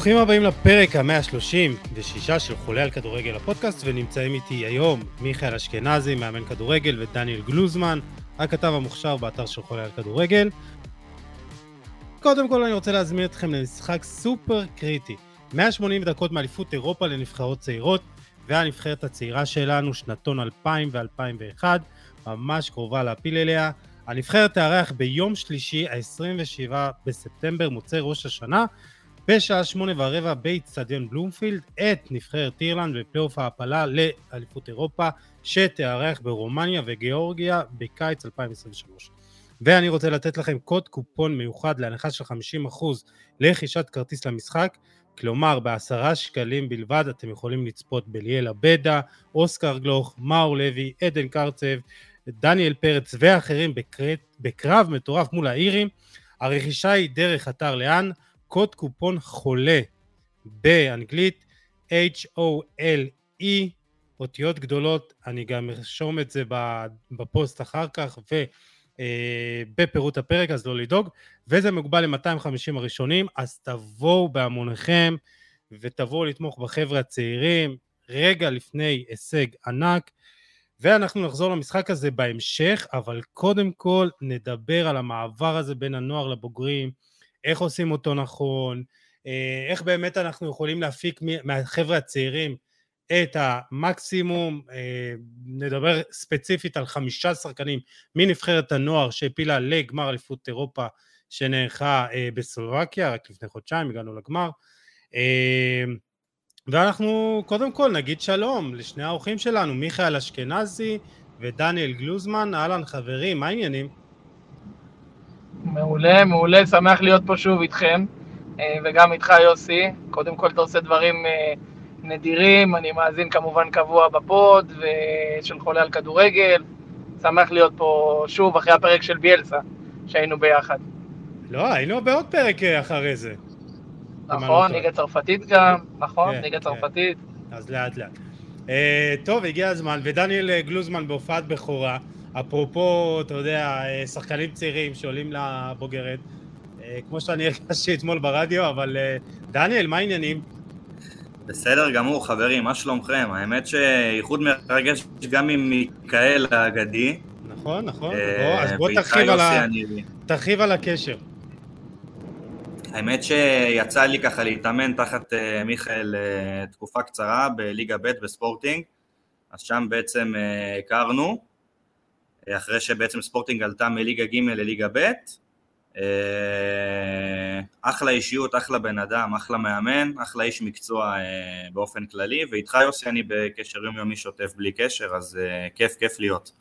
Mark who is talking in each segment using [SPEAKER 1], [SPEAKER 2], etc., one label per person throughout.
[SPEAKER 1] ברוכים הבאים לפרק ה-136 של חולה על כדורגל הפודקאסט, ונמצאים איתי היום מיכאל אשכנזי, מאמן כדורגל, ודניאל גלוזמן, הכתב המוכשר באתר של חולה על כדורגל. קודם כל אני רוצה להזמין אתכם למשחק סופר קריטי. 180 דקות מאליפות אירופה לנבחרות צעירות, והנבחרת הצעירה שלנו, שנתון 2000 ו-2001, ממש קרובה להפיל אליה. הנבחרת תארח ביום שלישי, ה-27 בספטמבר, מוצאי ראש השנה, בשעה שמונה ורבע באיצטדיון בלומפילד, את נבחרת אירלנד בפלייאוף ההעפלה לאליפות אירופה, שתארח ברומניה וגיאורגיה בקיץ 2023. ואני רוצה לתת לכם קוד קופון מיוחד להנחה של 50% לרכישת כרטיס למשחק, כלומר בעשרה שקלים בלבד אתם יכולים לצפות בליאל עבדה, אוסקר גלוך, מאור לוי, עדן קרצב, דניאל פרץ ואחרים בקרב מטורף מול האירים. הרכישה היא דרך אתר לאן, קוד קופון חולה באנגלית H-O-L-E, אותיות גדולות, אני גם ארשום את זה בפוסט אחר כך ובפירוט אה, הפרק, אז לא לדאוג, וזה מוגבל ל-250 הראשונים, אז תבואו בהמוניכם ותבואו לתמוך בחבר'ה הצעירים, רגע לפני הישג ענק, ואנחנו נחזור למשחק הזה בהמשך, אבל קודם כל נדבר על המעבר הזה בין הנוער לבוגרים, איך עושים אותו נכון, אה, איך באמת אנחנו יכולים להפיק מהחבר'ה הצעירים את המקסימום, אה, נדבר ספציפית על חמישה שחקנים מנבחרת הנוער שהפילה לגמר אליפות אירופה שנערכה אה, בסלובקיה, רק לפני חודשיים הגענו לגמר. ואנחנו קודם כל נגיד שלום לשני האורחים שלנו, מיכאל אשכנזי ודניאל גלוזמן, אהלן חברים, מה העניינים?
[SPEAKER 2] מעולה, מעולה, שמח להיות פה שוב איתכם, אה, וגם איתך יוסי. קודם כל אתה עושה דברים אה, נדירים, אני מאזין כמובן קבוע בפוד של חולה על כדורגל. שמח להיות פה שוב אחרי הפרק של ביאלסה, שהיינו ביחד.
[SPEAKER 1] לא, היינו בעוד פרק אה, אחרי זה.
[SPEAKER 2] נכון, ליגה צרפתית גם, נכון, כן, ליגה כן. צרפתית.
[SPEAKER 1] אז לאט לאט. טוב, הגיע הזמן, ודניאל גלוזמן בהופעת בכורה. אפרופו, אתה יודע, שחקנים צעירים שעולים לבוגרת, אה, כמו שאני הרגשתי אתמול ברדיו, אבל אה, דניאל, מה העניינים?
[SPEAKER 3] בסדר גמור, חברים, מה שלומכם? האמת שאיחוד מרגש גם עם מיכאל האגדי.
[SPEAKER 1] נכון, נכון. אה, בוא, אז בוא תרחיב על, ה... תרחיב על הקשר.
[SPEAKER 3] האמת שיצא לי ככה להתאמן תחת מיכאל תקופה קצרה בליגה ב' בספורטינג, אז שם בעצם הכרנו. אחרי שבעצם ספורטינג עלתה מליגה ג' לליגה ב', אה, אחלה אישיות, אחלה בן אדם, אחלה מאמן, אחלה איש מקצוע אה, באופן כללי, ואיתך יוסי אני בקשר יומיומי שוטף בלי קשר, אז אה, כיף, כיף להיות.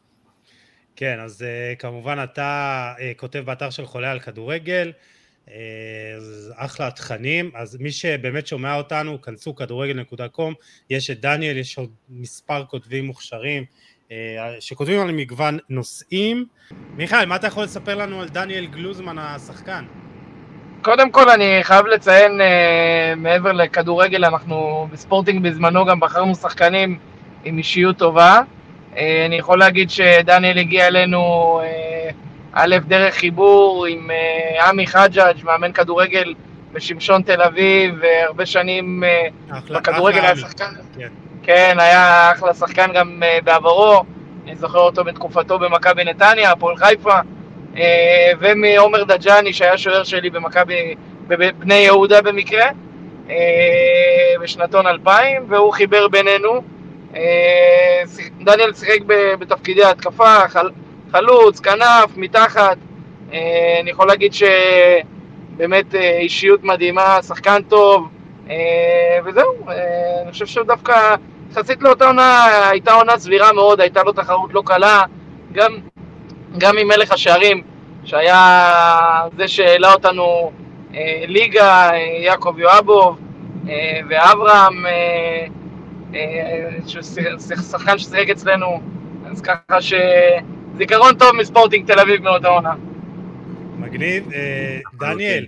[SPEAKER 1] כן, אז כמובן אתה כותב באתר של חולה על כדורגל, אז אחלה תכנים, אז מי שבאמת שומע אותנו, כנסו כדורגל.com, יש את דניאל, יש עוד מספר כותבים מוכשרים, שכותבים על מגוון נושאים. מיכאל, מה אתה יכול לספר לנו על דניאל גלוזמן השחקן?
[SPEAKER 2] קודם כל אני חייב לציין, uh, מעבר לכדורגל, אנחנו בספורטינג בזמנו גם בחרנו שחקנים עם אישיות טובה. Uh, אני יכול להגיד שדניאל הגיע אלינו, uh, א', דרך חיבור עם uh, עמי חג'אג', מאמן כדורגל בשמשון תל אביב, והרבה שנים uh, בכדורגל היה שחקן. כן. כן, היה אחלה שחקן גם uh, בעברו, אני זוכר אותו בתקופתו במכבי נתניה, הפועל חיפה, uh, ומעומר דג'אני שהיה שוער שלי במכבי, בבני יהודה במקרה, uh, בשנתון 2000, והוא חיבר בינינו. דניאל שיחק בתפקידי התקפה, חל, חלוץ, כנף, מתחת. אני יכול להגיד שבאמת אישיות מדהימה, שחקן טוב, וזהו, uh, אני חושב שדווקא יחסית לאותה עונה, הייתה עונה סבירה מאוד, הייתה לו תחרות לא קלה, גם, גם עם מלך השערים, שהיה זה שהעלה אותנו אה, ליגה, אה, יעקב יואבוב, אה, ואברהם, אה, אה, שחקן ששיחק אצלנו, אז ככה שזיכרון טוב מספורטינג תל אביב מאותה עונה.
[SPEAKER 1] מגניב. אה, דניאל,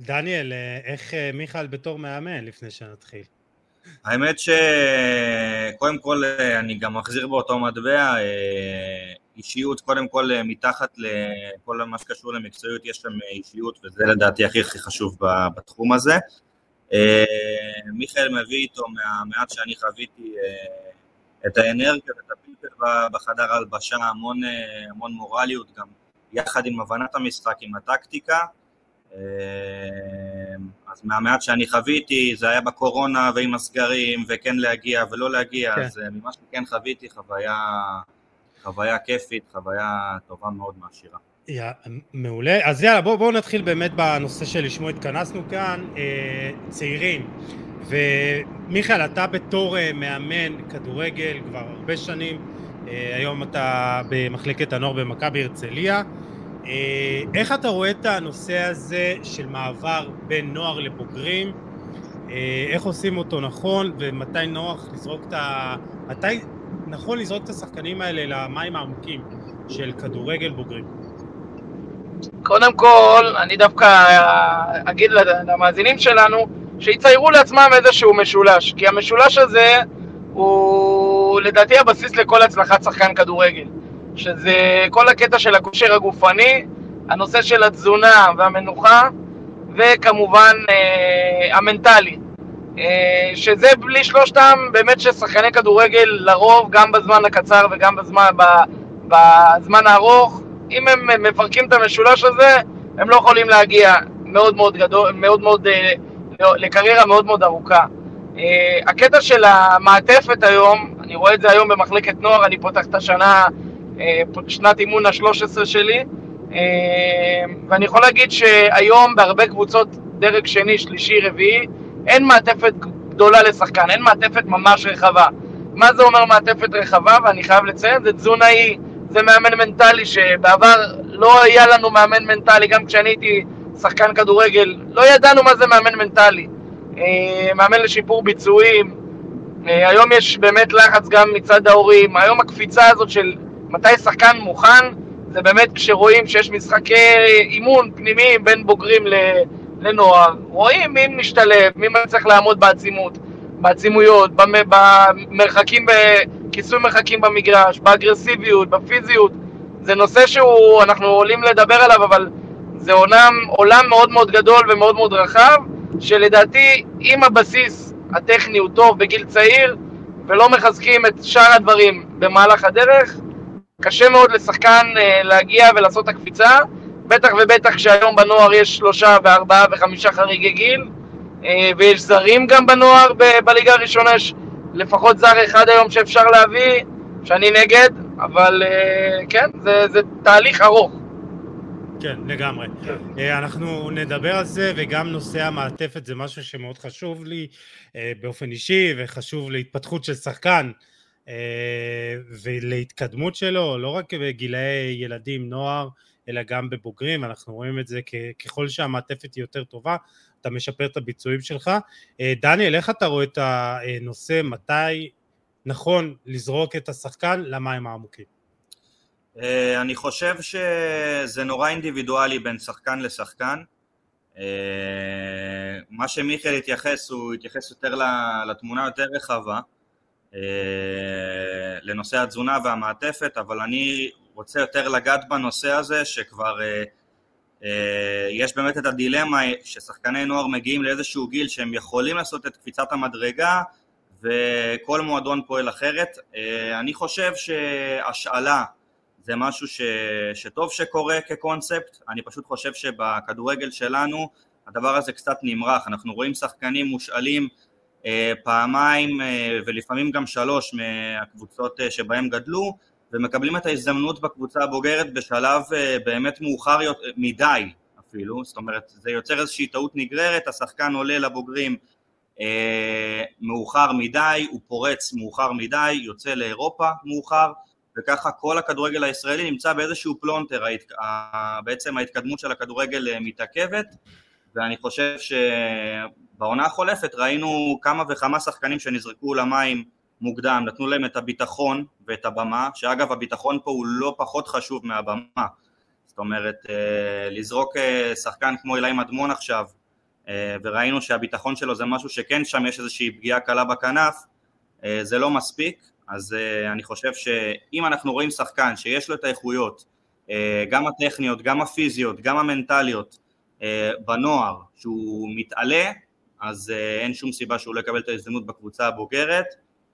[SPEAKER 1] דניאל, אה, איך אה, מיכאל בתור מאמן לפני שנתחיל?
[SPEAKER 3] האמת שקודם כל אני גם מחזיר באותו מטבע, אה, אישיות קודם כל מתחת לכל מה שקשור למקצועיות יש שם אישיות וזה לדעתי הכי הכי חשוב בתחום הזה מיכאל מביא איתו מהמעט שאני חוויתי את האנרגיה ואת הפלפל בחדר הלבשה, המון, המון מורליות, גם יחד עם הבנת המשחק, עם הטקטיקה. אז מהמעט שאני חוויתי, זה היה בקורונה ועם הסגרים, וכן להגיע ולא להגיע, כן. אז ממה שכן חוויתי, חוויה, חוויה כיפית, חוויה טובה מאוד מעשירה.
[SPEAKER 1] Yeah, מעולה. אז יאללה, בואו בוא נתחיל באמת בנושא שלשמו התכנסנו כאן, אה, צעירים. ומיכאל, אתה בתור אה, מאמן כדורגל כבר הרבה שנים, אה, היום אתה במחלקת הנוער במכבי הרצליה. אה, איך אתה רואה את הנושא הזה של מעבר בין נוער לבוגרים? אה, איך עושים אותו נכון, ומתי נוח לזרוק את ה... מתי נכון לזרוק את השחקנים האלה למים העמוקים של כדורגל בוגרים?
[SPEAKER 2] קודם כל, אני דווקא אגיד למאזינים שלנו שיציירו לעצמם איזשהו משולש, כי המשולש הזה הוא לדעתי הבסיס לכל הצלחת שחקן כדורגל, שזה כל הקטע של הכושר הגופני, הנושא של התזונה והמנוחה, וכמובן אה, המנטלי. אה, שזה בלי שלושתם, באמת ששחקני כדורגל לרוב, גם בזמן הקצר וגם בזמן, בזמן הארוך, אם הם מפרקים את המשולש הזה, הם לא יכולים להגיע מאוד מאוד גדול, מאוד מאוד, אה, לקריירה מאוד מאוד ארוכה. אה, הקטע של המעטפת היום, אני רואה את זה היום במחלקת נוער, אני פותח את השנה, שנת אימון ה-13 שלי, ואני יכול להגיד שהיום בהרבה קבוצות דרג שני, שלישי, רביעי, אין מעטפת גדולה לשחקן, אין מעטפת ממש רחבה. מה זה אומר מעטפת רחבה? ואני חייב לציין, זה תזונאי, זה מאמן מנטלי, שבעבר לא היה לנו מאמן מנטלי, גם כשאני הייתי שחקן כדורגל, לא ידענו מה זה מאמן מנטלי. אה, מאמן לשיפור ביצועים, אה, היום יש באמת לחץ גם מצד ההורים, היום הקפיצה הזאת של מתי שחקן מוכן, זה באמת כשרואים שיש משחקי אימון פנימיים בין בוגרים לנוער, רואים מי משתלב, מי צריך לעמוד בעצימות, בעצימויות, במרחקים, בכיסוי מרחקים במגרש, באגרסיביות, בפיזיות. זה נושא שהוא, אנחנו עולים לדבר עליו, אבל זה עולם, עולם מאוד מאוד גדול ומאוד מאוד רחב, שלדעתי אם הבסיס הטכני הוא טוב בגיל צעיר ולא מחזקים את שאר הדברים במהלך הדרך, קשה מאוד לשחקן אה, להגיע ולעשות את הקפיצה, בטח ובטח שהיום בנוער יש שלושה וארבעה וחמישה חריגי גיל, אה, ויש זרים גם בנוער בליגה הראשונה, יש לפחות זר אחד היום שאפשר להביא, שאני נגד, אבל אה, כן, זה, זה תהליך ארוך.
[SPEAKER 1] כן, לגמרי. כן. אנחנו נדבר על זה, וגם נושא המעטפת זה משהו שמאוד חשוב לי באופן אישי, וחשוב להתפתחות של שחקן ולהתקדמות שלו, לא רק בגילאי ילדים, נוער, אלא גם בבוגרים, אנחנו רואים את זה ככל שהמעטפת היא יותר טובה, אתה משפר את הביצועים שלך. אה, דניאל, איך אתה רואה את הנושא, מתי נכון לזרוק את השחקן למים העמוקים?
[SPEAKER 3] אה, אני חושב שזה נורא אינדיבידואלי בין שחקן לשחקן. אה, מה שמיכאל התייחס, הוא התייחס יותר לתמונה יותר רחבה, לנושא התזונה והמעטפת, אבל אני רוצה יותר לגעת בנושא הזה, שכבר אה, יש באמת את הדילמה ששחקני נוער מגיעים לאיזשהו גיל שהם יכולים לעשות את קפיצת המדרגה וכל מועדון פועל אחרת. אה, אני חושב שהשאלה זה משהו ש... שטוב שקורה כקונספט, אני פשוט חושב שבכדורגל שלנו הדבר הזה קצת נמרח, אנחנו רואים שחקנים מושאלים אה, פעמיים ולפעמים גם שלוש מהקבוצות שבהם גדלו ומקבלים את ההזדמנות בקבוצה הבוגרת בשלב אה, באמת מאוחר מדי אפילו, זאת אומרת זה יוצר איזושהי טעות נגררת, השחקן עולה לבוגרים אה, מאוחר מדי, הוא פורץ מאוחר מדי, יוצא לאירופה מאוחר וככה כל הכדורגל הישראלי נמצא באיזשהו פלונטר. בעצם ההתקדמות של הכדורגל אה, מתעכבת ואני חושב שבעונה החולפת ראינו כמה וכמה שחקנים שנזרקו למים מוקדם, נתנו להם את הביטחון ואת הבמה, שאגב הביטחון פה הוא לא פחות חשוב מהבמה, זאת אומרת אה, לזרוק אה, שחקן כמו אילי מדמון עכשיו אה, וראינו שהביטחון שלו זה משהו שכן שם יש איזושהי פגיעה קלה בכנף, זה לא מספיק, אז אני חושב שאם אנחנו רואים שחקן שיש לו את האיכויות, גם הטכניות, גם הפיזיות, גם המנטליות בנוער, שהוא מתעלה, אז אין שום סיבה שהוא לא יקבל את ההזדמנות בקבוצה הבוגרת,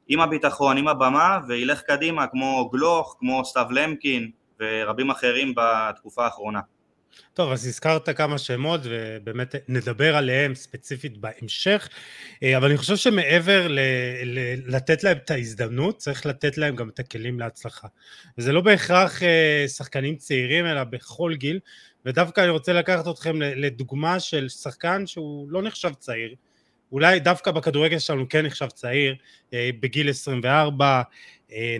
[SPEAKER 3] עם הביטחון, עם הבמה, וילך קדימה כמו גלוך, כמו סתיו למקין ורבים אחרים בתקופה האחרונה.
[SPEAKER 1] טוב, אז הזכרת כמה שמות ובאמת נדבר עליהם ספציפית בהמשך, אה, אבל אני חושב שמעבר ל- ל- לתת להם את ההזדמנות, צריך לתת להם גם את הכלים להצלחה. וזה לא בהכרח אה, שחקנים צעירים, אלא בכל גיל, ודווקא אני רוצה לקחת אתכם לדוגמה של שחקן שהוא לא נחשב צעיר, אולי דווקא בכדורגל שלנו כן נחשב צעיר, אה, בגיל 24,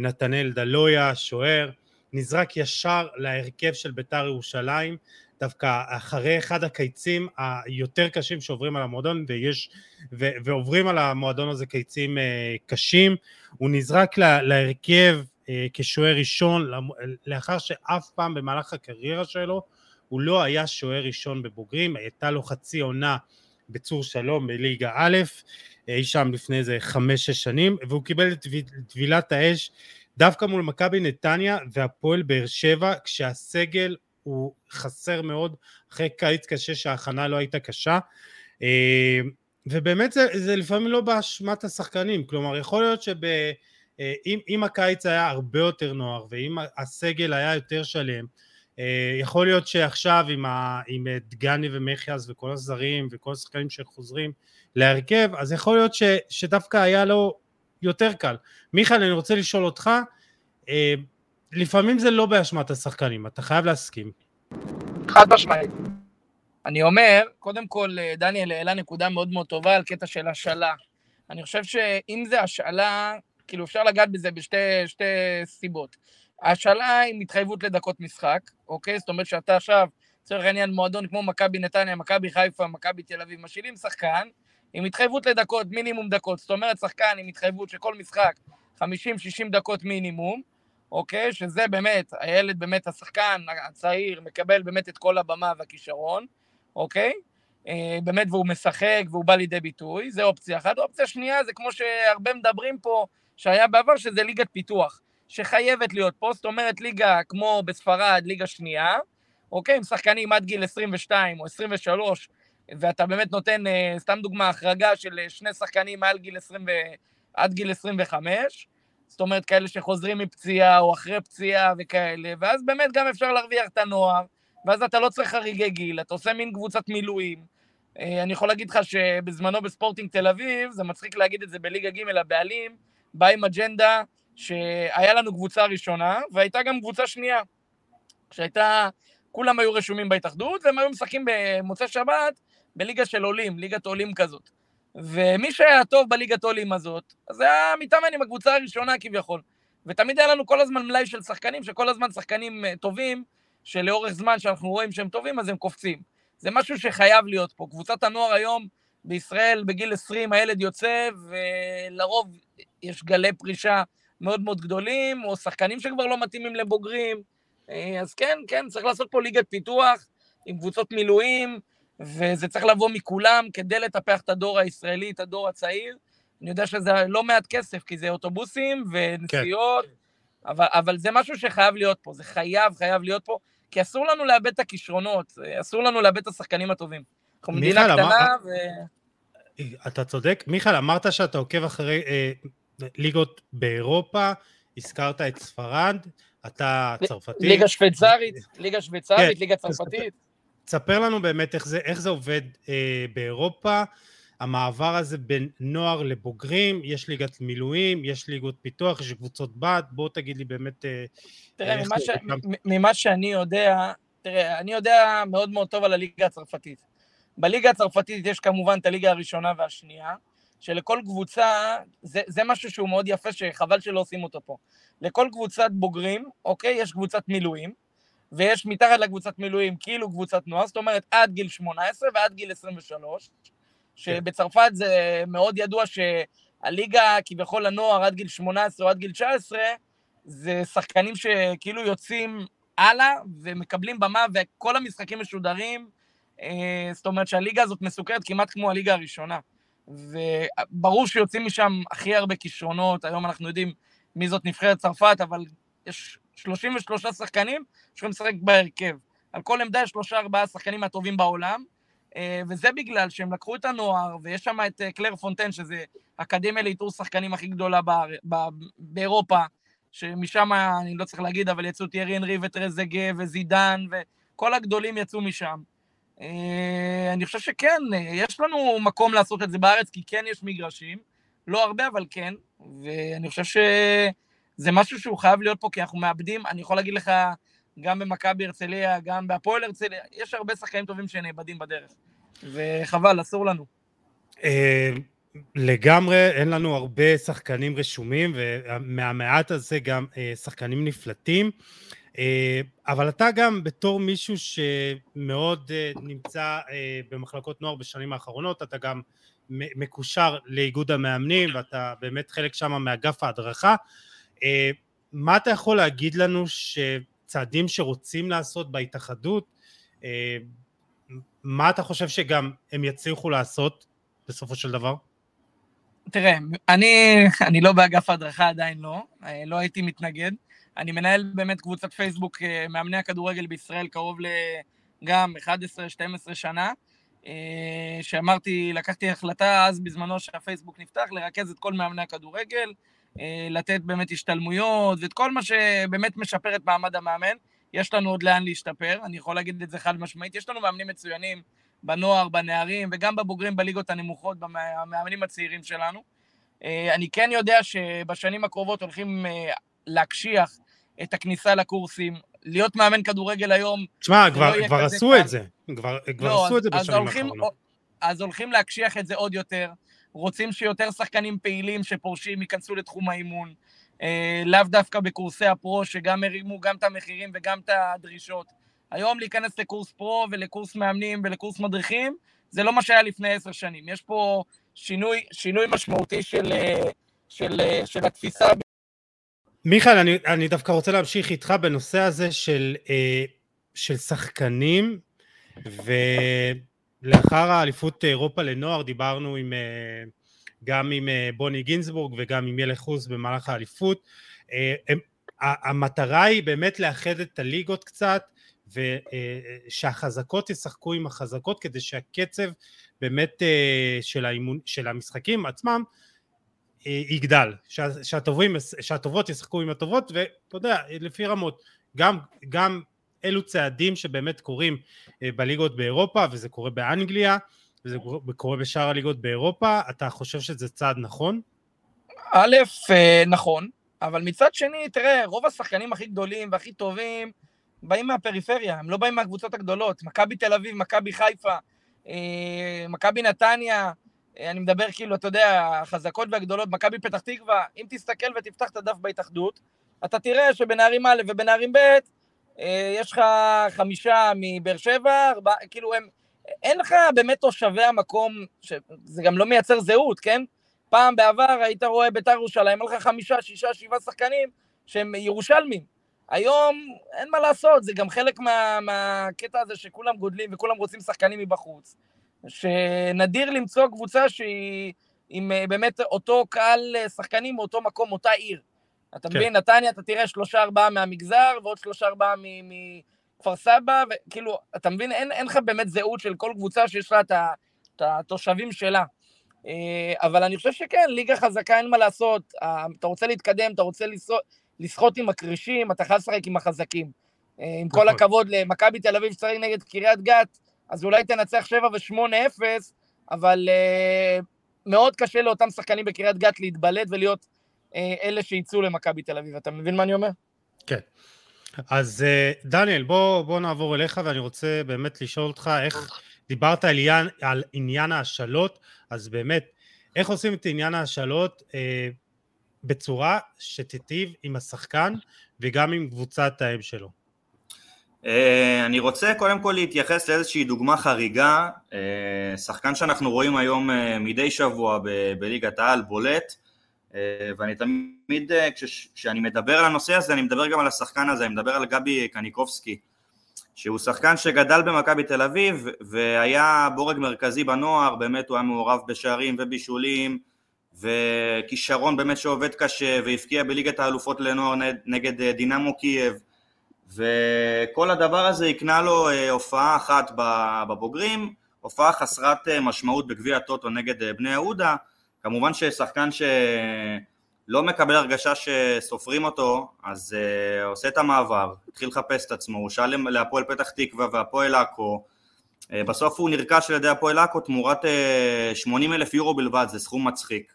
[SPEAKER 1] נתנאל דלויה, שוער, נזרק ישר להרכב של בית"ר ירושלים, דווקא אחרי אחד הקיצים היותר קשים שעוברים על המועדון, ויש, ו, ועוברים על המועדון הזה קיצים אה, קשים, הוא נזרק לה, להרכב אה, כשוער ראשון, לאחר שאף פעם במהלך הקריירה שלו הוא לא היה שוער ראשון בבוגרים, הייתה לו חצי עונה בצור שלום בליגה א', אי שם לפני איזה חמש-שש שנים, והוא קיבל את טבילת האש דווקא מול מכבי נתניה והפועל באר שבע, כשהסגל הוא חסר מאוד, אחרי קיץ קשה שההכנה לא הייתה קשה. אה, ובאמת זה, זה לפעמים לא באשמת השחקנים, כלומר יכול להיות שאם אה, הקיץ היה הרבה יותר נוער ואם הסגל היה יותר שלם, אה, יכול להיות שעכשיו עם, ה, עם דגני ומחיאס וכל הזרים וכל השחקנים שחוזרים להרכב, אז יכול להיות ש, שדווקא היה לו יותר קל. מיכאל, אני רוצה לשאול אותך, אה, לפעמים זה לא באשמת השחקנים, אתה חייב להסכים.
[SPEAKER 2] חד משמעית. אני אומר, קודם כל, אה, דניאל העלה נקודה מאוד מאוד טובה על קטע של השאלה. אני חושב שאם זה השאלה, כאילו אפשר לגעת בזה בשתי סיבות. השאלה עם התחייבות לדקות משחק, אוקיי? זאת אומרת שאתה עכשיו, לצורך העניין, מועדון כמו מכבי נתניה, מכבי חיפה, מכבי תל אביב, משאילים שחקן עם התחייבות לדקות, מינימום דקות. זאת אומרת, שחקן עם התחייבות שכל משחק 50-60 דקות מינימום, אוקיי? שזה באמת, הילד באמת, השחקן הצעיר, מקבל באמת את כל הבמה והכישרון, אוקיי? אה, באמת, והוא משחק והוא בא לידי ביטוי, זה אופציה אחת. אופציה שנייה זה כמו שהרבה מדברים פה, שהיה בעבר, שזה ליגת פיתוח, שחייבת להיות פה, זאת אומרת ליגה כמו בספרד, ליגה שנייה, אוקיי? עם שחקנים עד גיל 22 או 23, ואתה באמת נותן, אה, סתם דוגמה, החרגה של אה, שני שחקנים מעל גיל 20 ו... עד גיל 25, זאת אומרת, כאלה שחוזרים מפציעה או אחרי פציעה וכאלה, ואז באמת גם אפשר להרוויח את הנוער, ואז אתה לא צריך חריגי גיל, אתה עושה מין קבוצת מילואים. אה, אני יכול להגיד לך שבזמנו בספורטינג תל אביב, זה מצחיק להגיד את זה בליגה ג', הבעלים בא עם אג'נדה שהיה לנו קבוצה ראשונה, והייתה גם קבוצה שנייה, שהייתה, כולם היו רשומים בהתאחדות, והם היו משחקים במוצאי שבת בליגה של עולים, ליגת עולים כזאת. ומי שהיה טוב בליגת עולים הזאת, אז זה היה מתאמן עם הקבוצה הראשונה כביכול. ותמיד היה לנו כל הזמן מלאי של שחקנים, שכל הזמן שחקנים אה, טובים, שלאורך זמן שאנחנו רואים שהם טובים, אז הם קופצים. זה משהו שחייב להיות פה. קבוצת הנוער היום בישראל, בגיל 20 הילד יוצא, ולרוב יש גלי פרישה מאוד מאוד גדולים, או שחקנים שכבר לא מתאימים לבוגרים. אה, אז כן, כן, צריך לעשות פה ליגת פיתוח עם קבוצות מילואים, וזה צריך לבוא מכולם כדי לטפח את הדור הישראלי, את הדור הצעיר. אני יודע שזה לא מעט כסף, כי זה אוטובוסים ונסיעות, כן. אבל, אבל זה משהו שחייב להיות פה, זה חייב, חייב להיות פה, כי אסור לנו לאבד את הכישרונות, אסור לנו לאבד את השחקנים הטובים. אנחנו מדינה קטנה אמר... ו...
[SPEAKER 1] אתה צודק. מיכאל, אמרת שאתה עוקב אחרי אה, ליגות באירופה, הזכרת את ספרד, אתה צרפתי.
[SPEAKER 2] ליגה שוויצרית, ליגה שוויצרית, כן. ליגה צרפתית.
[SPEAKER 1] תספר לנו באמת איך זה, איך זה עובד אה, באירופה, המעבר הזה בין נוער לבוגרים, יש ליגת מילואים, יש ליגות פיתוח, יש קבוצות בת, בוא תגיד לי באמת... אה,
[SPEAKER 2] תראה, ממה, ש... ממה שאני יודע, תראה, אני יודע מאוד מאוד טוב על הליגה הצרפתית. בליגה הצרפתית יש כמובן את הליגה הראשונה והשנייה, שלכל קבוצה, זה, זה משהו שהוא מאוד יפה, שחבל שלא עושים אותו פה. לכל קבוצת בוגרים, אוקיי, יש קבוצת מילואים, ויש מתחת לקבוצת מילואים כאילו קבוצת נוער, זאת אומרת עד גיל 18 ועד גיל 23, שבצרפת זה מאוד ידוע שהליגה כביכול הנוער עד גיל 18 או עד גיל 19, זה שחקנים שכאילו יוצאים הלאה ומקבלים במה וכל המשחקים משודרים, אה, זאת אומרת שהליגה הזאת מסוכרת כמעט כמו הליגה הראשונה. וברור שיוצאים משם הכי הרבה כישרונות, היום אנחנו יודעים מי זאת נבחרת צרפת, אבל יש 33 שחקנים שיכולים לשחק בהרכב. על כל עמדה יש שלושה ארבעה שחקנים הטובים בעולם, וזה בגלל שהם לקחו את הנוער, ויש שם את קלר פונטן, שזה אקדמיה לאיתור שחקנים הכי גדולה באירופה, שמשם, אני לא צריך להגיד, אבל יצאו טיירי אנרי וטרזגה וזידן, וכל הגדולים יצאו משם. אה, אני חושב שכן, יש לנו מקום לעשות את זה בארץ, כי כן יש מגרשים, לא הרבה, אבל כן, ואני חושב שזה משהו שהוא חייב להיות פה, כי אנחנו מאבדים, אני יכול להגיד לך, גם במכבי הרצליה, גם בהפועל הרצליה, יש הרבה שחקנים טובים שנאבדים בדרך, וחבל, אסור לנו.
[SPEAKER 1] אה, לגמרי, אין לנו הרבה שחקנים רשומים, ומהמעט הזה גם אה, שחקנים נפלטים. אה, אבל אתה גם בתור מישהו שמאוד נמצא במחלקות נוער בשנים האחרונות, אתה גם מקושר לאיגוד המאמנים, ואתה באמת חלק שם מאגף ההדרכה. מה אתה יכול להגיד לנו שצעדים שרוצים לעשות בהתאחדות, מה אתה חושב שגם הם יצליחו לעשות בסופו של דבר?
[SPEAKER 2] תראה, אני, אני לא באגף ההדרכה, עדיין לא, אה, לא הייתי מתנגד. אני מנהל באמת קבוצת פייסבוק אה, מאמני הכדורגל בישראל קרוב לגם 11-12 שנה, אה, שאמרתי, לקחתי החלטה אז בזמנו שהפייסבוק נפתח, לרכז את כל מאמני הכדורגל, לתת באמת השתלמויות ואת כל מה שבאמת משפר את מעמד המאמן. יש לנו עוד לאן להשתפר, אני יכול להגיד את זה חד משמעית. יש לנו מאמנים מצוינים, בנוער, בנערים, וגם בבוגרים בליגות הנמוכות, במאמנים הצעירים שלנו. אה, אני כן יודע שבשנים הקרובות הולכים אה, להקשיח את הכניסה לקורסים. להיות מאמן כדורגל היום...
[SPEAKER 1] תשמע, לא כבר, כבר עשו את זה. כבר, כבר לא, עשו את זה בשנים האחרונות.
[SPEAKER 2] אז הולכים להקשיח את זה עוד יותר. רוצים שיותר שחקנים פעילים שפורשים ייכנסו לתחום האימון. אה, לאו דווקא בקורסי הפרו, שגם הרימו גם את המחירים וגם את הדרישות. היום להיכנס לקורס פרו ולקורס מאמנים ולקורס מדריכים, זה לא מה שהיה לפני עשר שנים. יש פה שינוי, שינוי משמעותי של, של, של התפיסה.
[SPEAKER 1] מיכאל, אני, אני דווקא רוצה להמשיך איתך בנושא הזה של, אה, של שחקנים, ולאחר האליפות אירופה לנוער דיברנו עם, אה, גם עם אה, בוני גינזבורג וגם עם ילך חוס במהלך האליפות. הם, המטרה היא באמת לאחד את הליגות קצת, ושהחזקות ישחקו עם החזקות כדי שהקצב באמת אה, של, האימון, של המשחקים עצמם אה, יגדל, שהטובות ישחקו עם הטובות ואתה יודע לפי רמות גם, גם אלו צעדים שבאמת קורים אה, בליגות באירופה וזה קורה באנגליה וזה קורה בשאר הליגות באירופה אתה חושב שזה צעד נכון?
[SPEAKER 2] א', נכון אבל מצד שני תראה רוב השחקנים הכי גדולים והכי טובים באים מהפריפריה, הם לא באים מהקבוצות הגדולות. מכבי תל אביב, מכבי חיפה, אה, מכבי נתניה, אה, אני מדבר כאילו, אתה יודע, החזקות והגדולות, מכבי פתח תקווה, אם תסתכל ותפתח את הדף בהתאחדות, אתה תראה שבנערים א' ובנערים ב', אה, יש לך חמישה מבאר שבע, ארבע, כאילו הם, אין לך באמת תושבי המקום, זה גם לא מייצר זהות, כן? פעם בעבר היית רואה בית"ר ירושלים, היה לך חמישה, שישה, שבעה שחקנים שהם ירושלמים. היום אין מה לעשות, זה גם חלק מה, מהקטע הזה שכולם גודלים וכולם רוצים שחקנים מבחוץ. שנדיר למצוא קבוצה שהיא עם אה, באמת אותו קהל אה, שחקנים מאותו מקום, אותה עיר. אתה כן. מבין, נתניה, אתה תראה שלושה ארבעה מהמגזר ועוד שלושה ארבעה מכפר סבא, וכאילו, אתה מבין, אין, אין לך באמת זהות של כל קבוצה שיש לה את התושבים שלה. אה, אבל אני חושב שכן, ליגה חזקה אין מה לעשות, אתה רוצה להתקדם, אתה רוצה לשחות עם הקרישים, אתה חייב לשחק עם החזקים. אה, עם כל נכון. הכבוד למכבי תל אביב שצריך נגד קריית גת, אז אולי תנצח 7 ו-8-0, אבל מאוד קשה לאותם שחקנים בקריית גת להתבלט ולהיות אלה שיצאו למכבי תל אביב. אתה מבין מה אני אומר?
[SPEAKER 1] כן. אז uh, דניאל, בוא, בוא נעבור אליך, ואני רוצה באמת לשאול אותך איך דיברת על עניין, על עניין ההשאלות, אז באמת, איך עושים את עניין ההשאלות? Uh, בצורה שתיטיב עם השחקן וגם עם קבוצת האם שלו.
[SPEAKER 3] אה, אני רוצה קודם כל להתייחס לאיזושהי דוגמה חריגה, אה, שחקן שאנחנו רואים היום אה, מדי שבוע בליגת העל בולט, ואני תמיד, כשאני מדבר על הנושא הזה, אני מדבר גם על השחקן הזה, אני מדבר על גבי קניקובסקי, שהוא שחקן שגדל במכבי תל אביב והיה בורג מרכזי בנוער, באמת הוא היה מעורב בשערים ובישולים, וכישרון באמת שעובד קשה והבקיע בליגת האלופות לנוער נגד אה, דינמו קייב וכל הדבר הזה הקנה לו אה, הופעה אחת בבוגרים, הופעה חסרת משמעות בגביע הטוטו נגד בני יהודה, כמובן ששחקן שלא מקבל הרגשה שסופרים אותו, אז uh, עושה את המעבר, התחיל לחפש את עצמו, הוא שאל להפועל פתח תקווה והפועל עכו, uh, בסוף הוא נרכש על ידי הפועל עכו תמורת uh, 80 אלף יורו בלבד, זה סכום מצחיק,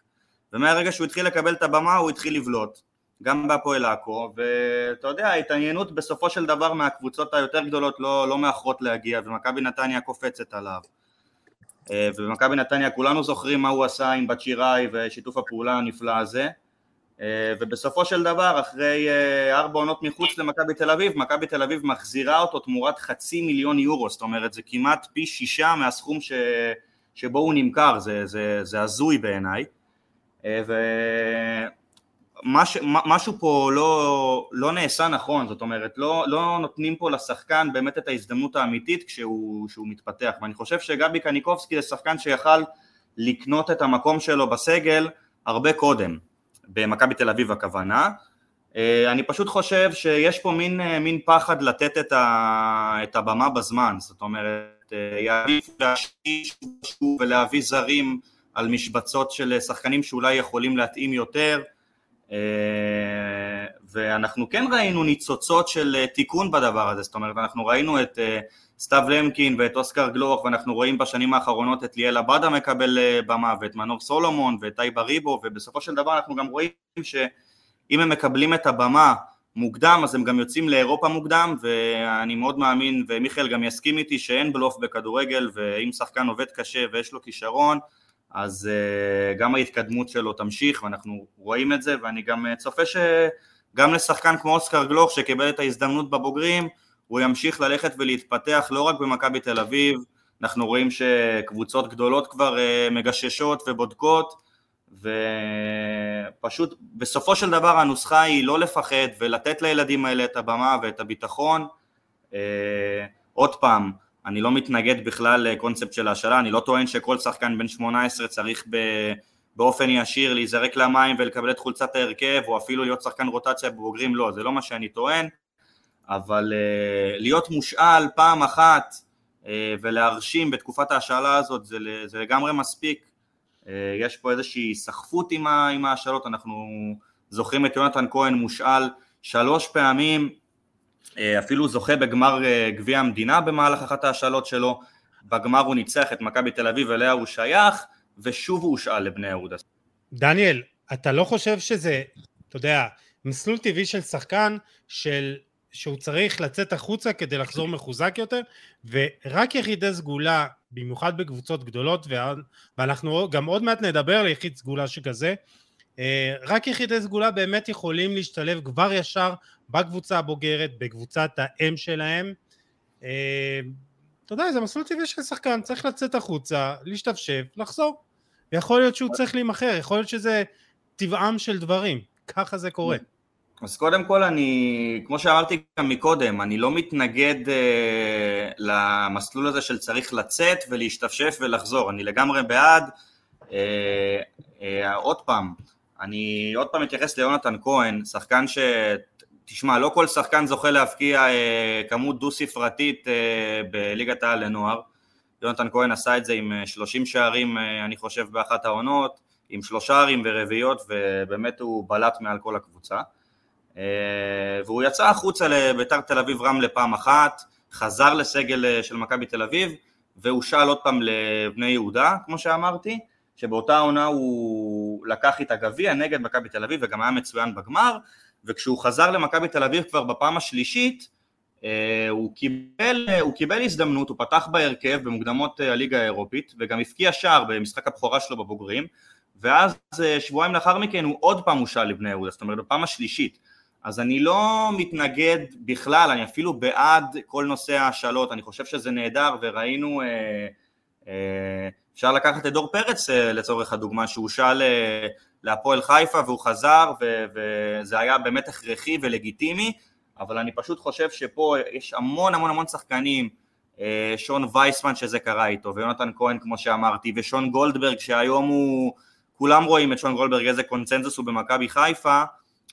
[SPEAKER 3] ומהרגע שהוא התחיל לקבל את הבמה הוא התחיל לבלוט, גם בהפועל עכו, ואתה יודע, ההתעניינות בסופו של דבר מהקבוצות היותר גדולות לא, לא מאחרות להגיע, ומכבי נתניה קופצת עליו. אה, ובמכבי נתניה כולנו זוכרים מה הוא עשה עם בת שיראי ושיתוף הפעולה הנפלא הזה. אה, ובסופו של דבר אחרי אה, ארבע עונות מחוץ למכבי תל אביב מכבי תל אביב מחזירה אותו תמורת חצי מיליון יורו. זאת אומרת זה כמעט פי שישה מהסכום ש... שבו הוא נמכר. זה, זה, זה הזוי בעיניי. ו... מש, משהו פה לא, לא נעשה נכון, זאת אומרת לא, לא נותנים פה לשחקן באמת את ההזדמנות האמיתית כשהוא, כשהוא מתפתח. ואני חושב שגבי קניקובסקי זה שחקן שיכל לקנות את המקום שלו בסגל הרבה קודם, במכבי תל אביב הכוונה. אה, אני פשוט חושב שיש פה מין, אה, מין פחד לתת את, ה, את הבמה בזמן, זאת אומרת אה, יעדיף להשקיש ולהביא זרים על משבצות של שחקנים שאולי יכולים להתאים יותר ואנחנו כן ראינו ניצוצות של אה, תיקון בדבר הזה, זאת אומרת אנחנו ראינו את אה, סתיו למקין ואת אוסקר גלוך ואנחנו רואים בשנים האחרונות את ליאל עבדה מקבל במה ואת מנור סולומון ואת טייבה ריבו ובסופו של דבר אנחנו גם רואים שאם הם מקבלים את הבמה מוקדם אז הם גם יוצאים לאירופה מוקדם ואני מאוד מאמין ומיכאל גם יסכים איתי שאין בלוף בכדורגל ואם שחקן עובד קשה ויש לו כישרון אז uh, גם ההתקדמות שלו תמשיך ואנחנו רואים את זה ואני גם uh, צופה שגם לשחקן כמו אוסקר גלוך שקיבל את ההזדמנות בבוגרים הוא ימשיך ללכת ולהתפתח לא רק במכבי תל אביב, אנחנו רואים שקבוצות גדולות כבר uh, מגששות ובודקות ופשוט בסופו של דבר הנוסחה היא לא לפחד ולתת לילדים האלה את הבמה ואת הביטחון עוד פעם אני לא מתנגד בכלל לקונספט של ההשאלה, אני לא טוען שכל שחקן בן 18 צריך ב... באופן ישיר להיזרק למים ולקבל את חולצת ההרכב או אפילו להיות שחקן רוטציה בבוגרים, לא, זה לא מה שאני טוען, אבל uh, להיות מושאל פעם אחת uh, ולהרשים בתקופת ההשאלה הזאת זה, זה לגמרי מספיק, uh, יש פה איזושהי סחפות עם, עם ההשאלות, אנחנו זוכרים את יונתן כהן מושאל שלוש פעמים אפילו זוכה בגמר אה, גביע המדינה במהלך אחת ההשאלות שלו, בגמר הוא ניצח את מכבי תל אביב אליה הוא שייך, ושוב הוא הושאל לבני יהודה.
[SPEAKER 1] דניאל, אתה לא חושב שזה, אתה יודע, מסלול טבעי של שחקן של שהוא צריך לצאת החוצה כדי לחזור מחוזק יותר ורק יחידי סגולה במיוחד בקבוצות גדולות ואנחנו גם עוד מעט נדבר על יחיד סגולה שכזה אה, רק יחידי סגולה באמת יכולים להשתלב כבר ישר בקבוצה הבוגרת, בקבוצת האם שלהם. אה, אתה יודע, זה מסלול טבעי של שחקן, צריך לצאת החוצה, להשתפשף, לחזור. יכול להיות שהוא צריך להימכר, יכול להיות שזה טבעם של דברים, ככה זה קורה.
[SPEAKER 3] אז קודם כל אני, כמו שאמרתי גם מקודם, אני לא מתנגד אה, למסלול הזה של צריך לצאת ולהשתפשף ולחזור, אני לגמרי בעד. אה, אה, עוד פעם, אני עוד פעם אתייחס ליונתן כהן, שחקן ש... תשמע, לא כל שחקן זוכה להבקיע אה, כמות דו-ספרתית אה, בליגת העל לנוער. יונתן כהן עשה את זה עם 30 אה, שערים, אה, אני חושב, באחת העונות, עם שלושה ערים ורביעיות, ובאמת הוא בלט מעל כל הקבוצה. אה, והוא יצא החוצה לביתר תל אביב רמלה פעם אחת, חזר לסגל אה, של מכבי תל אביב, והושאל עוד פעם לבני יהודה, כמו שאמרתי. שבאותה עונה הוא לקח את הגביע נגד מכבי תל אביב וגם היה מצוין בגמר, וכשהוא חזר למכבי תל אביב כבר בפעם השלישית, אה, הוא קיבל, הוא קיבל הזדמנות, הוא פתח בהרכב במוקדמות אה, הליגה האירופית, וגם הבקיע שער במשחק הבכורה שלו בבוגרים, ואז אה, שבועיים לאחר מכן הוא עוד פעם הושאל לבני יהודה, זאת אומרת בפעם השלישית. אז אני לא מתנגד בכלל, אני אפילו בעד כל נושא ההשאלות, אני חושב שזה נהדר, וראינו... אה, אה, אפשר לקחת את דור פרץ אה, לצורך הדוגמה, שהוא שאל אה, להפועל חיפה והוא חזר וזה היה באמת הכרחי ולגיטימי, אבל אני פשוט חושב שפה יש המון המון המון שחקנים, שון וייסמן שזה קרה איתו, ויונתן כהן כמו שאמרתי, ושון גולדברג שהיום הוא, כולם רואים את שון גולדברג איזה קונצנזוס הוא במכבי חיפה,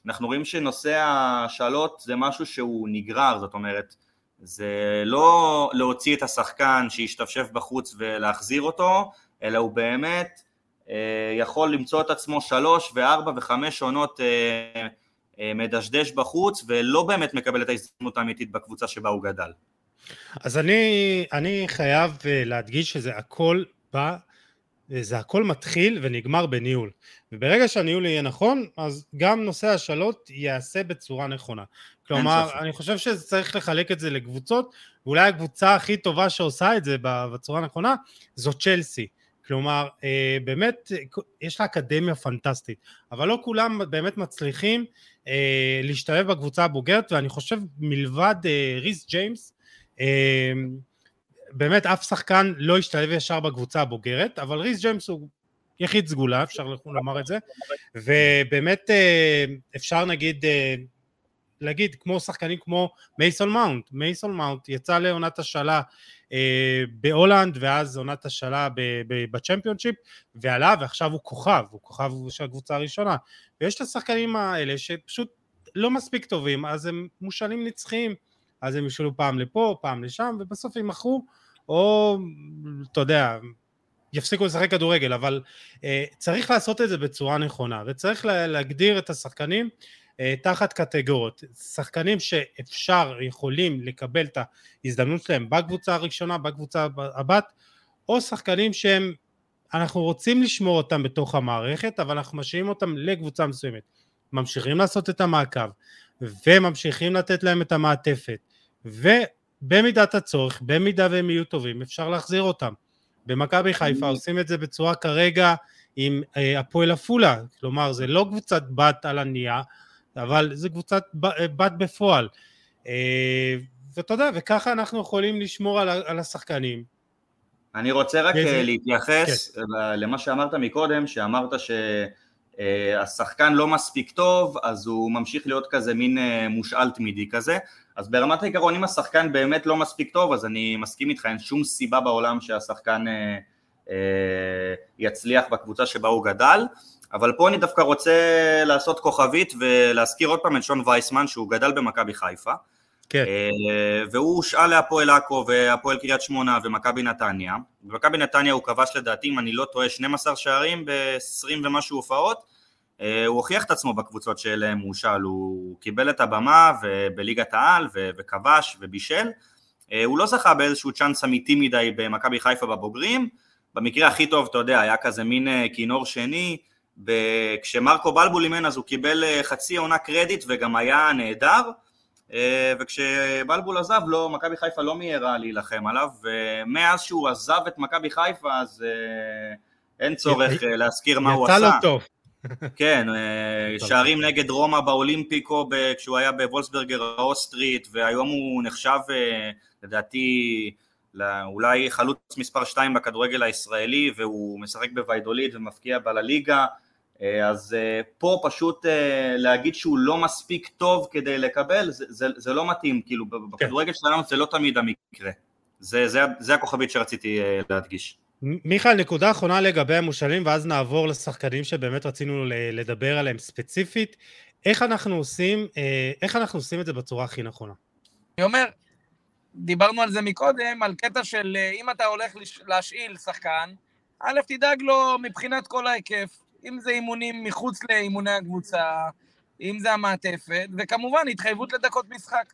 [SPEAKER 3] אנחנו רואים שנושא השאלות זה משהו שהוא נגרר, זאת אומרת זה לא להוציא את השחקן שישתפשף בחוץ ולהחזיר אותו, אלא הוא באמת אה, יכול למצוא את עצמו שלוש וארבע וחמש עונות אה, אה, מדשדש בחוץ ולא באמת מקבל את ההזדמנות האמיתית בקבוצה שבה הוא גדל.
[SPEAKER 1] אז אני, אני חייב להדגיש שזה הכל בא, זה הכל מתחיל ונגמר בניהול. וברגע שהניהול יהיה נכון, אז גם נושא השאלות ייעשה בצורה נכונה. כלומר, אני חושב שצריך לחלק את זה לקבוצות, ואולי הקבוצה הכי טובה שעושה את זה בצורה הנכונה, זו צ'לסי. כלומר, אה, באמת, יש לה אקדמיה פנטסטית, אבל לא כולם באמת מצליחים אה, להשתלב בקבוצה הבוגרת, ואני חושב מלבד אה, ריס ג'יימס, באמת אף שחקן לא השתלב ישר בקבוצה הבוגרת, אבל ריס ג'יימס הוא יחיד סגולה, אפשר לומר את זה, ובאמת אפשר נגיד להגיד כמו שחקנים כמו מייסון מאונט, מייסון מאונט יצא לעונת השאלה אה, בהולנד ואז עונת השאלה בצ'מפיונשיפ ועלה ועכשיו הוא כוכב, הוא כוכב של הקבוצה הראשונה. ויש את השחקנים האלה שפשוט לא מספיק טובים אז הם מושאלים נצחיים. אז הם ישאלו פעם לפה פעם לשם ובסוף הם נמכרו או אתה יודע יפסיקו לשחק כדורגל אבל אה, צריך לעשות את זה בצורה נכונה וצריך להגדיר את השחקנים אה, תחת קטגוריות, שחקנים שאפשר, יכולים לקבל את ההזדמנות שלהם בקבוצה הראשונה, בקבוצה הבת, או שחקנים שהם, אנחנו רוצים לשמור אותם בתוך המערכת, אבל אנחנו משאירים אותם לקבוצה מסוימת. ממשיכים לעשות את המעקב, וממשיכים לתת להם את המעטפת, ובמידת הצורך, במידה והם יהיו טובים, אפשר להחזיר אותם. במכבי חיפה עושים את זה בצורה כרגע עם אה, הפועל עפולה, כלומר זה לא קבוצת בת על הנייר, אבל זה קבוצת בת בפועל. אה, ואתה יודע, וככה אנחנו יכולים לשמור על, על השחקנים.
[SPEAKER 3] אני רוצה רק וזה... אה, להתייחס כן. למה שאמרת מקודם, שאמרת שהשחקן אה, לא מספיק טוב, אז הוא ממשיך להיות כזה מין מושאל תמידי כזה. אז ברמת העיקרון, אם השחקן באמת לא מספיק טוב, אז אני מסכים איתך, אין שום סיבה בעולם שהשחקן יצליח בקבוצה שבה הוא גדל. אבל פה אני דווקא רוצה לעשות כוכבית ולהזכיר עוד פעם את שון וייסמן שהוא גדל במכבי חיפה כן. אה, והוא הושאל להפועל עכו והפועל קריית שמונה ומכבי נתניה במכבי נתניה הוא כבש לדעתי אם אני לא טועה 12 שערים ב-20 ומשהו הופעות אה, הוא הוכיח את עצמו בקבוצות שאליהם הוא הושאל, הוא קיבל את הבמה בליגת העל וכבש ובישל. אה, הוא לא זכה באיזשהו צ'אנס אמיתי מדי במכבי חיפה בבוגרים. במקרה הכי טוב אתה יודע היה כזה מין כינור שני. כשמרקו בלבול אימן אז הוא קיבל אה, חצי עונה קרדיט וגם היה נהדר. אה, וכשבלבול עזב לא, מכבי חיפה לא מיהרה להילחם עליו. ומאז שהוא עזב את מכבי חיפה אז אה, אין צורך להזכיר מה הוא עשה.
[SPEAKER 1] יצא לו טוב.
[SPEAKER 3] כן, שערים נגד רומא באולימפיקו כשהוא היה בוולסברגר האוסטרית והיום הוא נחשב לדעתי אולי חלוץ מספר 2 בכדורגל הישראלי והוא משחק בוויידוליד ומפקיע בלליגה אה, אז אה, פה פשוט אה, להגיד שהוא לא מספיק טוב כדי לקבל זה, זה, זה לא מתאים, כאילו כן. בכדורגל שלנו זה לא תמיד המקרה. זה, זה, זה הכוכבית שרציתי להדגיש
[SPEAKER 1] מיכאל, נקודה אחרונה לגבי המושאלים ואז נעבור לשחקנים שבאמת רצינו לדבר עליהם ספציפית איך אנחנו עושים, איך אנחנו עושים את זה בצורה הכי נכונה?
[SPEAKER 2] אני אומר, דיברנו על זה מקודם, על קטע של אם אתה הולך להשאיל שחקן, א', תדאג לו מבחינת כל ההיקף, אם זה אימונים מחוץ לאימוני הקבוצה, אם זה המעטפת, וכמובן התחייבות לדקות משחק.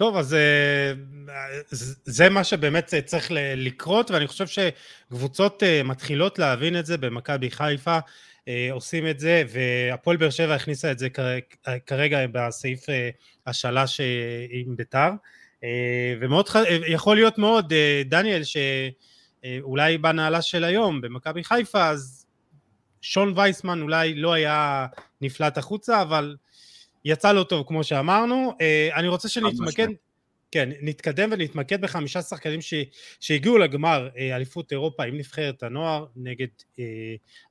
[SPEAKER 1] טוב, אז אה, זה מה שבאמת צריך לקרות, ואני חושב שקבוצות אה, מתחילות להבין את זה במכבי חיפה, אה, עושים את זה, והפועל באר שבע הכניסה את זה כרגע בסעיף השלש עם ביתר, ומאוד יכול להיות מאוד, דניאל, שאולי בנעלה של היום במכבי חיפה, אז שון וייסמן אולי לא היה נפלט החוצה, אבל יצא לו טוב כמו שאמרנו. אה, אני רוצה שנתמקד, כן, נתקדם ונתמקד בחמישה שחקנים ש, שהגיעו לגמר אה, אליפות אירופה עם נבחרת הנוער נגד אה,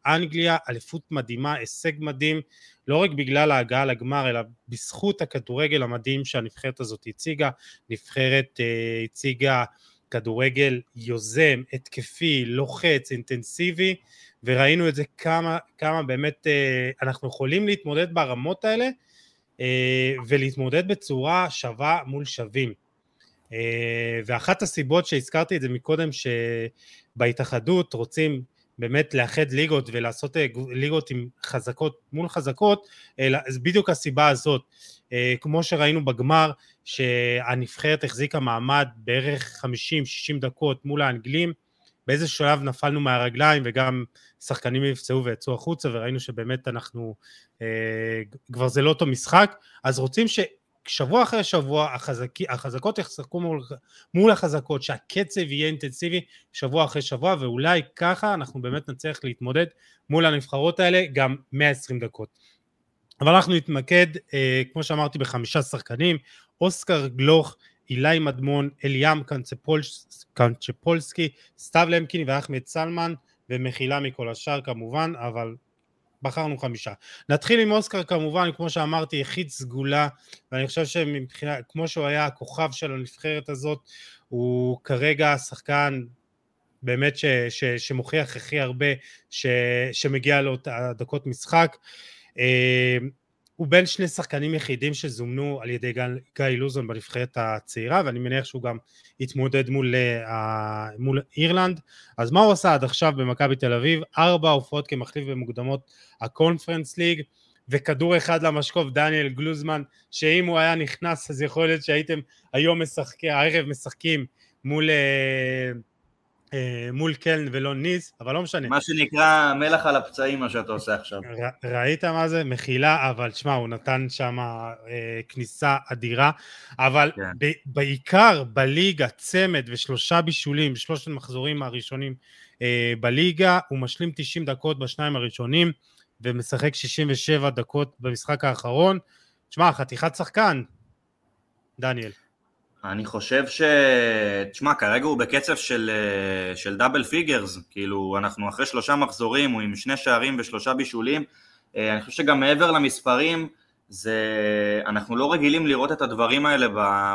[SPEAKER 1] אנגליה, אליפות מדהימה, הישג מדהים, לא רק בגלל ההגעה לגמר, אלא בזכות הכדורגל המדהים שהנבחרת הזאת הציגה. נבחרת הציגה כדורגל יוזם, התקפי, לוחץ, אינטנסיבי, וראינו את זה כמה, כמה באמת אה, אנחנו יכולים להתמודד ברמות האלה אה, ולהתמודד בצורה שווה מול שווים. ואחת הסיבות שהזכרתי את זה מקודם, שבהתאחדות רוצים באמת לאחד ליגות ולעשות ליגות עם חזקות מול חזקות, אז בדיוק הסיבה הזאת. כמו שראינו בגמר, שהנבחרת החזיקה מעמד בערך 50-60 דקות מול האנגלים, באיזה שלב נפלנו מהרגליים וגם שחקנים נפצעו ויצאו החוצה וראינו שבאמת אנחנו, אה, כבר זה לא אותו משחק, אז רוצים ששבוע אחרי שבוע החזק, החזקות יחזקו מול, מול החזקות, שהקצב יהיה אינטנסיבי שבוע אחרי שבוע ואולי ככה אנחנו באמת נצליח להתמודד מול הנבחרות האלה גם 120 דקות. אבל אנחנו נתמקד, אה, כמו שאמרתי, בחמישה שחקנים, אוסקר גלוך, אילי מדמון, אליאם קנצ'פולסקי, סתיו למקין ואחמד סלמן, ומחילה מכל השאר כמובן, אבל בחרנו חמישה. נתחיל עם אוסקר כמובן, כמו שאמרתי, יחיד סגולה, ואני חושב שמבחינה, כמו שהוא היה הכוכב של הנבחרת הזאת, הוא כרגע שחקן באמת ש, ש, שמוכיח הכי הרבה ש, שמגיע לו את הדקות משחק. הוא בין שני שחקנים יחידים שזומנו על ידי גיא לוזון בנבחרת הצעירה ואני מניח שהוא גם יתמודד מול, uh, מול אירלנד אז מה הוא עשה עד עכשיו במכבי תל אביב? ארבע הופעות כמחליף במוקדמות הקונפרנס ליג וכדור אחד למשקוף דניאל גלוזמן שאם הוא היה נכנס אז יכול להיות שהייתם היום משחקים, הערב משחקים מול uh, מול קלן ולא ניס, אבל לא משנה.
[SPEAKER 3] מה שנקרא מלח על הפצעים, מה שאתה עושה עכשיו.
[SPEAKER 1] ר, ראית מה זה? מחילה, אבל שמע, הוא נתן שם אה, כניסה אדירה, אבל כן. ב, בעיקר בליגה, צמד ושלושה בישולים, שלושת המחזורים הראשונים אה, בליגה, הוא משלים 90 דקות בשניים הראשונים, ומשחק 67 דקות במשחק האחרון. שמע, חתיכת שחקן, דניאל.
[SPEAKER 3] אני חושב ש... תשמע, כרגע הוא בקצב של, אה, של double figures, כאילו אנחנו אחרי שלושה מחזורים, הוא עם שני שערים ושלושה בישולים, אה, אני חושב שגם מעבר למספרים, זה... אנחנו לא רגילים לראות את הדברים האלה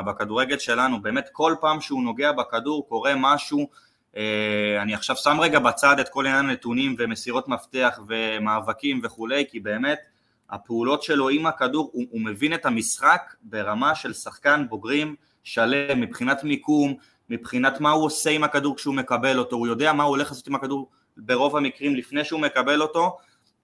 [SPEAKER 3] בכדורגל שלנו, באמת כל פעם שהוא נוגע בכדור קורה משהו, אה, אני עכשיו שם רגע בצד את כל עניין הנתונים ומסירות מפתח ומאבקים וכולי, כי באמת הפעולות שלו עם הכדור, הוא, הוא מבין את המשחק ברמה של שחקן בוגרים, שלם מבחינת מיקום, מבחינת מה הוא עושה עם הכדור כשהוא מקבל אותו, הוא יודע מה הוא הולך לעשות עם הכדור ברוב המקרים לפני שהוא מקבל אותו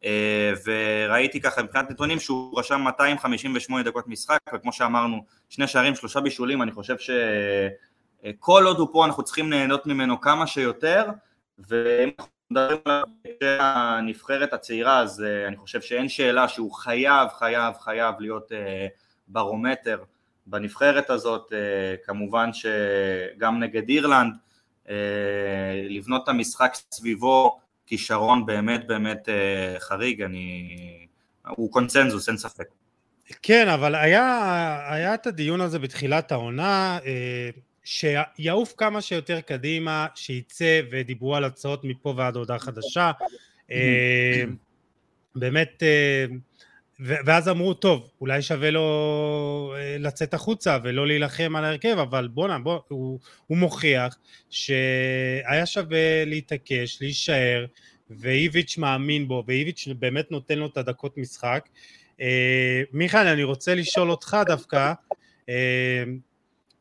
[SPEAKER 3] אה, וראיתי ככה מבחינת נתונים שהוא רשם 258 דקות משחק וכמו שאמרנו שני שערים שלושה בישולים אני חושב שכל עוד הוא פה אנחנו צריכים ליהנות ממנו כמה שיותר ואם אנחנו מדברים על הנבחרת הצעירה אז אה, אני חושב שאין שאלה שהוא חייב חייב חייב להיות אה, ברומטר בנבחרת הזאת, אה, כמובן שגם נגד אירלנד, אה, לבנות את המשחק סביבו כישרון באמת באמת אה, חריג, אני... הוא קונצנזוס, אין ספק.
[SPEAKER 1] כן, אבל היה, היה את הדיון הזה בתחילת העונה, שיעוף כמה שיותר קדימה, שייצא ודיברו על הצעות מפה ועד הודעה חדשה. באמת ואז אמרו, טוב, אולי שווה לו אה, לצאת החוצה ולא להילחם על ההרכב, אבל בואנה, בוא, הוא, הוא מוכיח שהיה שווה להתעקש, להישאר, ואיביץ' מאמין בו, ואיביץ' באמת נותן לו את הדקות משחק. אה, מיכאל, אני רוצה לשאול אותך דווקא, אה,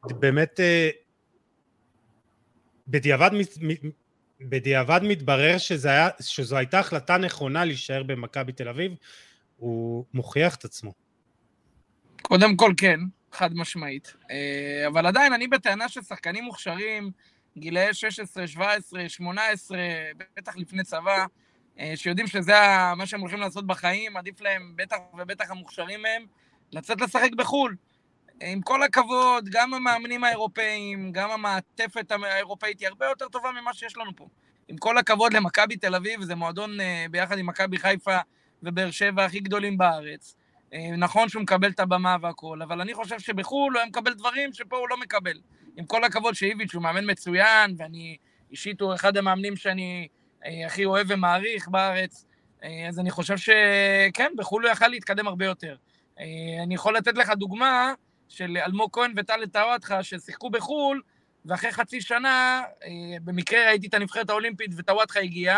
[SPEAKER 1] באמת, אה, בדיעבד, בדיעבד מתברר שזה שזו הייתה החלטה נכונה להישאר במכבי תל אביב, הוא מוכיח את עצמו.
[SPEAKER 2] קודם כל כן, חד משמעית. אה, אבל עדיין, אני בטענה ששחקנים מוכשרים, גילאי 16, 17, 18, בטח לפני צבא, אה, שיודעים שזה מה שהם הולכים לעשות בחיים, עדיף להם, בטח ובטח המוכשרים מהם, לצאת לשחק בחו"ל. עם כל הכבוד, גם המאמנים האירופאים, גם המעטפת האירופאית היא הרבה יותר טובה ממה שיש לנו פה. עם כל הכבוד למכבי תל אביב, זה מועדון אה, ביחד עם מכבי חיפה ובאר שבע הכי גדולים בארץ. אה, נכון שהוא מקבל את הבמה והכול, אבל אני חושב שבחו"ל הוא היה מקבל דברים שפה הוא לא מקבל. עם כל הכבוד שאיביץ' הוא מאמן מצוין, ואני אישית הוא אחד המאמנים שאני אה, הכי אוהב ומעריך בארץ, אה, אז אני חושב שכן, בחו"ל הוא יכל להתקדם הרבה יותר. אני יכול לתת לך דוגמה של אלמוג כהן וטל טוואטחה ששיחקו בחו"ל, ואחרי חצי שנה, במקרה ראיתי את הנבחרת האולימפית וטוואטחה הגיע,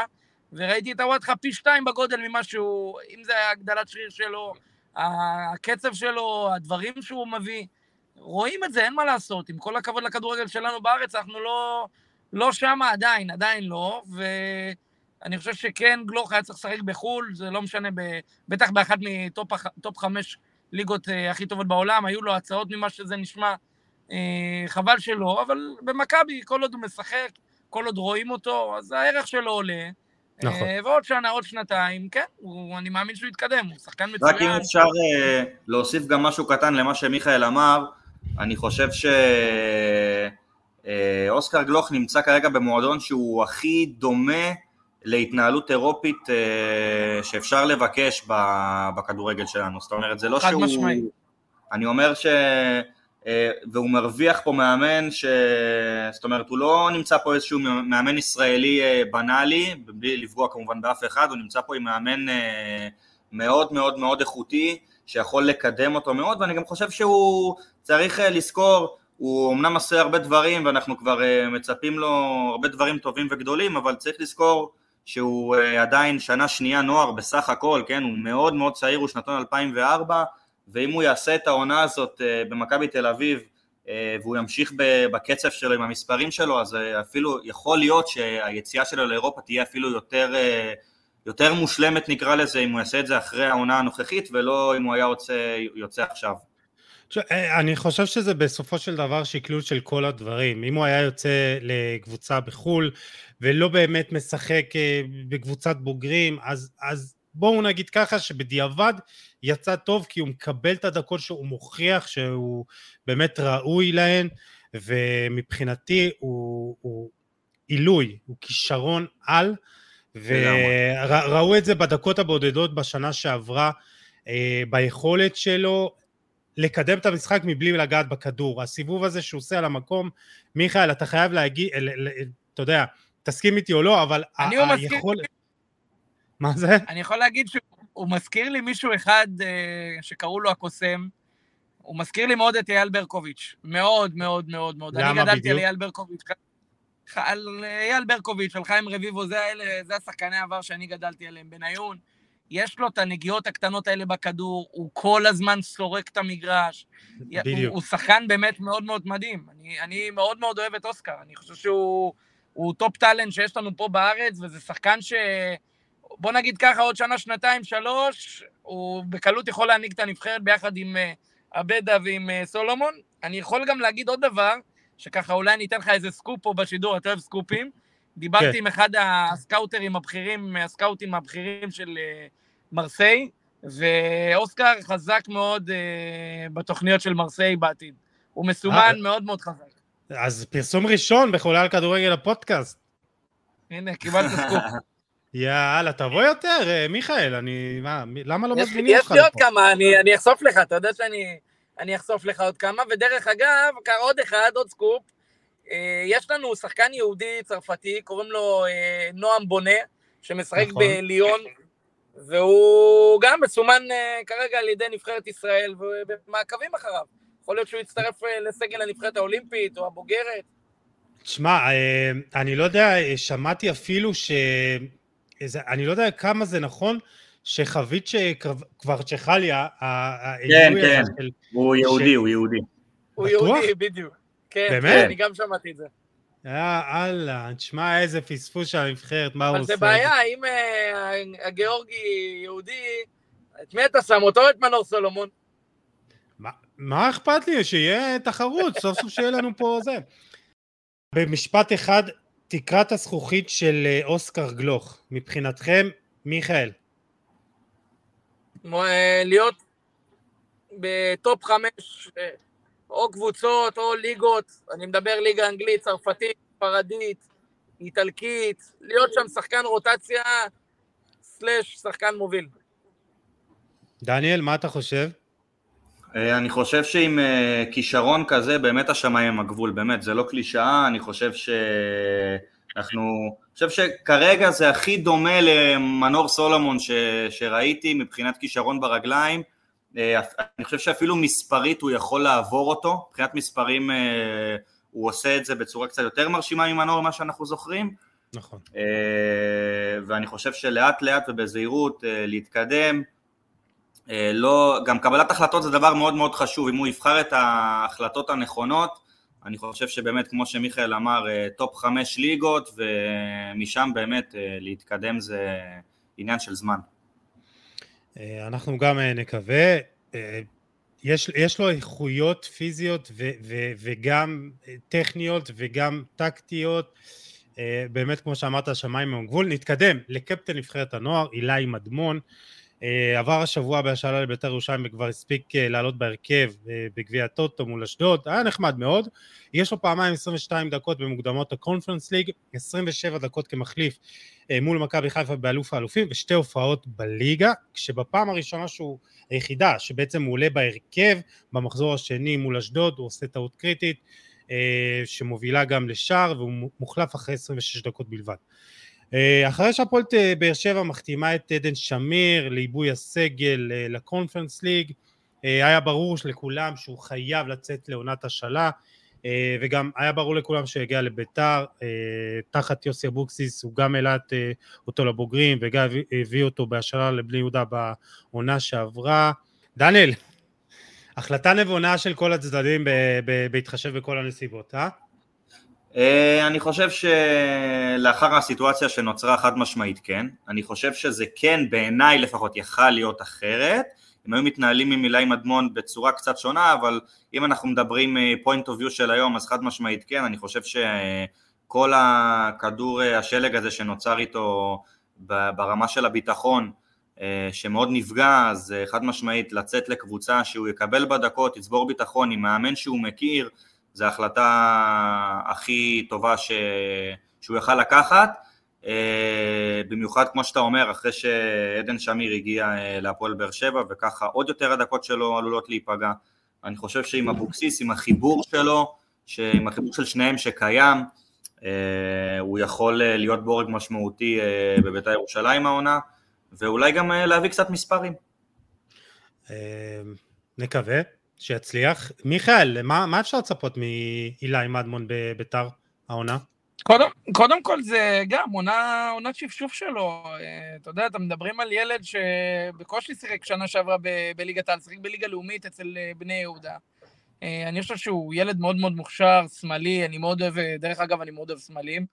[SPEAKER 2] וראיתי את הוואטחה פי שתיים בגודל ממה שהוא, אם זה היה הגדלת שריר שלו, הקצב שלו, הדברים שהוא מביא, רואים את זה, אין מה לעשות. עם כל הכבוד לכדורגל שלנו בארץ, אנחנו לא, לא שמה עדיין, עדיין לא, ואני חושב שכן, גלוך היה צריך לשחק בחו"ל, זה לא משנה, ב, בטח באחת מטופ חמש ליגות אה, הכי טובות בעולם, היו לו הצעות ממה שזה נשמע, אה, חבל שלא, אבל במכבי, כל עוד הוא משחק, כל עוד רואים אותו, אז הערך שלו עולה. נכון. אה, ועוד שנה, עוד שנתיים, כן, הוא, אני מאמין שהוא יתקדם, הוא שחקן מצוין.
[SPEAKER 3] רק אם אפשר uh, להוסיף גם משהו קטן למה שמיכאל אמר, אני חושב שאוסקר uh, גלוך נמצא כרגע במועדון שהוא הכי דומה להתנהלות אירופית uh, שאפשר לבקש בכדורגל שלנו, זאת אומרת, זה לא שהוא... חד משמעי. אני אומר ש... אה, והוא מרוויח פה מאמן ש... זאת אומרת, הוא לא נמצא פה איזשהו מאמן ישראלי אה, בנאלי, בלי לפגוע כמובן באף אחד, הוא נמצא פה עם מאמן אה, מאוד מאוד מאוד איכותי, שיכול לקדם אותו מאוד, ואני גם חושב שהוא צריך לזכור, הוא אמנם עושה הרבה דברים, ואנחנו כבר מצפים לו הרבה דברים טובים וגדולים, אבל צריך לזכור שהוא עדיין שנה שנייה נוער בסך הכל, כן, הוא מאוד מאוד צעיר, הוא שנתון 2004, ואם הוא יעשה את העונה הזאת אה, במכבי תל אביב אה, והוא ימשיך בקצב שלו עם המספרים שלו, אז אה, אפילו יכול להיות שהיציאה שלו לאירופה תהיה אפילו יותר, יותר מושלמת נקרא לזה, אם הוא יעשה את זה אחרי העונה הנוכחית ולא אם הוא היה יוצא, יוצא עכשיו.
[SPEAKER 1] אני חושב שזה בסופו של דבר שקלול של כל הדברים. אם הוא היה יוצא לקבוצה בחו"ל ולא באמת משחק בקבוצת בוגרים, אז, אז בואו נגיד ככה שבדיעבד יצא טוב כי הוא מקבל את הדקות שהוא מוכיח שהוא באמת ראוי להן ומבחינתי הוא, הוא עילוי, הוא כישרון על וראו את זה בדקות הבודדות בשנה שעברה אה, ביכולת שלו לקדם את המשחק מבלי לגעת בכדור. הסיבוב הזה שהוא עושה על המקום, מיכאל, אתה חייב להגיד, אתה יודע, תסכים איתי או לא, אבל
[SPEAKER 2] היכולת...
[SPEAKER 1] מה זה?
[SPEAKER 2] אני יכול להגיד שהוא מזכיר לי מישהו אחד אה, שקראו לו הקוסם. הוא מזכיר לי מאוד את אייל ברקוביץ'. מאוד מאוד מאוד מאוד.
[SPEAKER 1] למה בדיוק?
[SPEAKER 2] אני גדלתי על אייל ברקוביץ'. על אייל ברקוביץ', על חיים רביבו, זה, האלה, זה השחקני עבר שאני גדלתי עליהם. בניון, יש לו את הנגיעות הקטנות האלה בכדור, הוא כל הזמן סורק את המגרש. בדיוק. הוא, הוא שחקן באמת מאוד מאוד מדהים. אני, אני מאוד מאוד אוהב את אוסקר, אני חושב שהוא top talent שיש לנו פה בארץ, וזה שחקן ש... בוא נגיד ככה, עוד שנה, שנתיים, שלוש, הוא בקלות יכול להנהיג את הנבחרת ביחד עם עבדה אה, ועם אה, סולומון. אני יכול גם להגיד עוד דבר, שככה אולי אני אתן לך איזה סקופ פה בשידור, אתה אוהב סקופים. דיברתי כן. עם אחד הסקאוטרים הבכירים, הסקאוטים הבכירים של אה, מרסיי, ואוסקר חזק מאוד בתוכניות של מרסיי בעתיד. הוא מסומן מאוד מאוד חזק.
[SPEAKER 1] אז פרסום ראשון בחולה על כדורגל הפודקאסט.
[SPEAKER 2] הנה, קיבלת סקופ.
[SPEAKER 1] יאללה, תבוא יותר, אה, מיכאל, אני... מה, למה לא מזמינים אותך
[SPEAKER 2] לפה? יש לי עוד כמה, אני, אני אחשוף לך, אתה יודע שאני אני אחשוף לך עוד כמה, ודרך אגב, עוד אחד, עוד סקופ, אה, יש לנו שחקן יהודי צרפתי, קוראים לו אה, נועם בונה, שמשחק נכון. בליון, והוא גם מסומן כרגע על ידי נבחרת ישראל, ובמעקבים אחריו. יכול להיות שהוא יצטרף לסגל הנבחרת האולימפית או הבוגרת.
[SPEAKER 1] תשמע, אני לא יודע, שמעתי אפילו ש... איזה, אני לא יודע כמה זה נכון, שחבית שקוורצ'חליה,
[SPEAKER 3] כן, כן, של, הוא יהודי, ש... הוא יהודי.
[SPEAKER 2] הוא יהודי, בדיוק. כן, באמת? כן, אני גם שמעתי את זה.
[SPEAKER 1] יאללה, תשמע איזה פספוס של הנבחרת, מה הוא עושה.
[SPEAKER 2] אבל זה בעיה, אם uh, הגאורגי יהודי, את מי אתה שם אותו או את מנור סולומון?
[SPEAKER 1] מה, מה אכפת לי? שיהיה תחרות, סוף סוף שיהיה לנו פה זה. במשפט אחד, תקרת הזכוכית של אה, אוסקר גלוך, מבחינתכם, מיכאל.
[SPEAKER 2] אה, להיות בטופ חמש, אה, או קבוצות או ליגות, אני מדבר ליגה אנגלית, צרפתית, ספרדית, איטלקית, להיות שם שחקן רוטציה סלאש שחקן מוביל.
[SPEAKER 1] דניאל, מה אתה חושב?
[SPEAKER 3] אני חושב שעם כישרון כזה, באמת השמיים הגבול, באמת, זה לא קלישאה, אני חושב שאנחנו, אני חושב שכרגע זה הכי דומה למנור סולומון ש... שראיתי מבחינת כישרון ברגליים, אני חושב שאפילו מספרית הוא יכול לעבור אותו, מבחינת מספרים הוא עושה את זה בצורה קצת יותר מרשימה ממנור ממה שאנחנו זוכרים.
[SPEAKER 1] נכון.
[SPEAKER 3] ואני חושב שלאט לאט ובזהירות להתקדם, אה, לא, גם קבלת החלטות זה דבר מאוד מאוד חשוב, אם הוא יבחר את ההחלטות הנכונות, אני חושב שבאמת, כמו שמיכאל אמר, אה, top חמש ליגות, ומשם באמת אה, להתקדם זה עניין של זמן.
[SPEAKER 1] אנחנו גם נקווה. יש, יש לו איכויות פיזיות ו, ו, וגם טכניות וגם טקטיות. באמת, כמו שאמרת, השמיים הם גבול. נתקדם לקפטן נבחרת הנוער, אילי מדמון. אה, עבר השבוע בהשאלה לבית"ר ירושלים וכבר הספיק אה, לעלות בהרכב אה, בגביע הטוטו מול אשדוד, היה נחמד מאוד. יש לו פעמיים 22 דקות במוקדמות הקונפרנס ליג, 27 דקות כמחליף מול מכבי חיפה באלוף האלופים ושתי הופעות בליגה, כשבפעם הראשונה שהוא, היחידה שבעצם הוא עולה בהרכב במחזור השני מול אשדוד, הוא עושה טעות קריטית שמובילה גם לשער והוא מוחלף אחרי 26 דקות בלבד. אה, אחרי שהפועל באר שבע מחתימה את עדן שמיר לעיבוי הסגל אה, לקונפרנס ליג, אה, היה ברור לכולם שהוא חייב לצאת לעונת השאלה, וגם היה ברור לכולם שהגיע לביתר, תחת יוסי אבוקסיס הוא גם העלה אותו לבוגרים וגם הביא אותו בהשאלה לבני יהודה בעונה שעברה. דניאל, החלטה נבונה של כל הצדדים בהתחשב בכל הנסיבות, אה?
[SPEAKER 3] אה, אני חושב שלאחר הסיטואציה שנוצרה חד משמעית כן, אני חושב שזה כן בעיניי לפחות יכל להיות אחרת, הם היו מתנהלים עם אילי מדמון בצורה קצת שונה, אבל אם אנחנו מדברים point of view של היום אז חד משמעית כן, אני חושב שכל הכדור השלג הזה שנוצר איתו ברמה של הביטחון אה, שמאוד נפגע, אז חד משמעית לצאת לקבוצה שהוא יקבל בדקות, יצבור ביטחון עם מאמן שהוא מכיר זו ההחלטה הכי טובה ש... שהוא יכל לקחת, אה, במיוחד כמו שאתה אומר, אחרי שעדן שמיר הגיע אה, להפועל באר שבע וככה עוד יותר הדקות שלו עלולות להיפגע. אני חושב שעם אבוקסיס, עם החיבור שלו, עם החיבור של שניהם שקיים, אה, הוא יכול להיות בורג משמעותי בבית"ר ירושלים העונה, ואולי גם להביא קצת מספרים.
[SPEAKER 1] נקווה. שיצליח. מיכאל, מה, מה אפשר לצפות מאילי מדמון בביתר העונה?
[SPEAKER 2] קודם, קודם כל זה גם עונה, עונת שפשוף שלו. אה, אתה יודע, אתם מדברים על ילד שבקושי שיחק שנה שעברה בליגת העל, שיחק בליגה לאומית אצל אה, בני יהודה. אה, אני חושב שהוא ילד מאוד מאוד מוכשר, שמאלי, אני מאוד אוהב, דרך אגב, אני מאוד אוהב סמלים.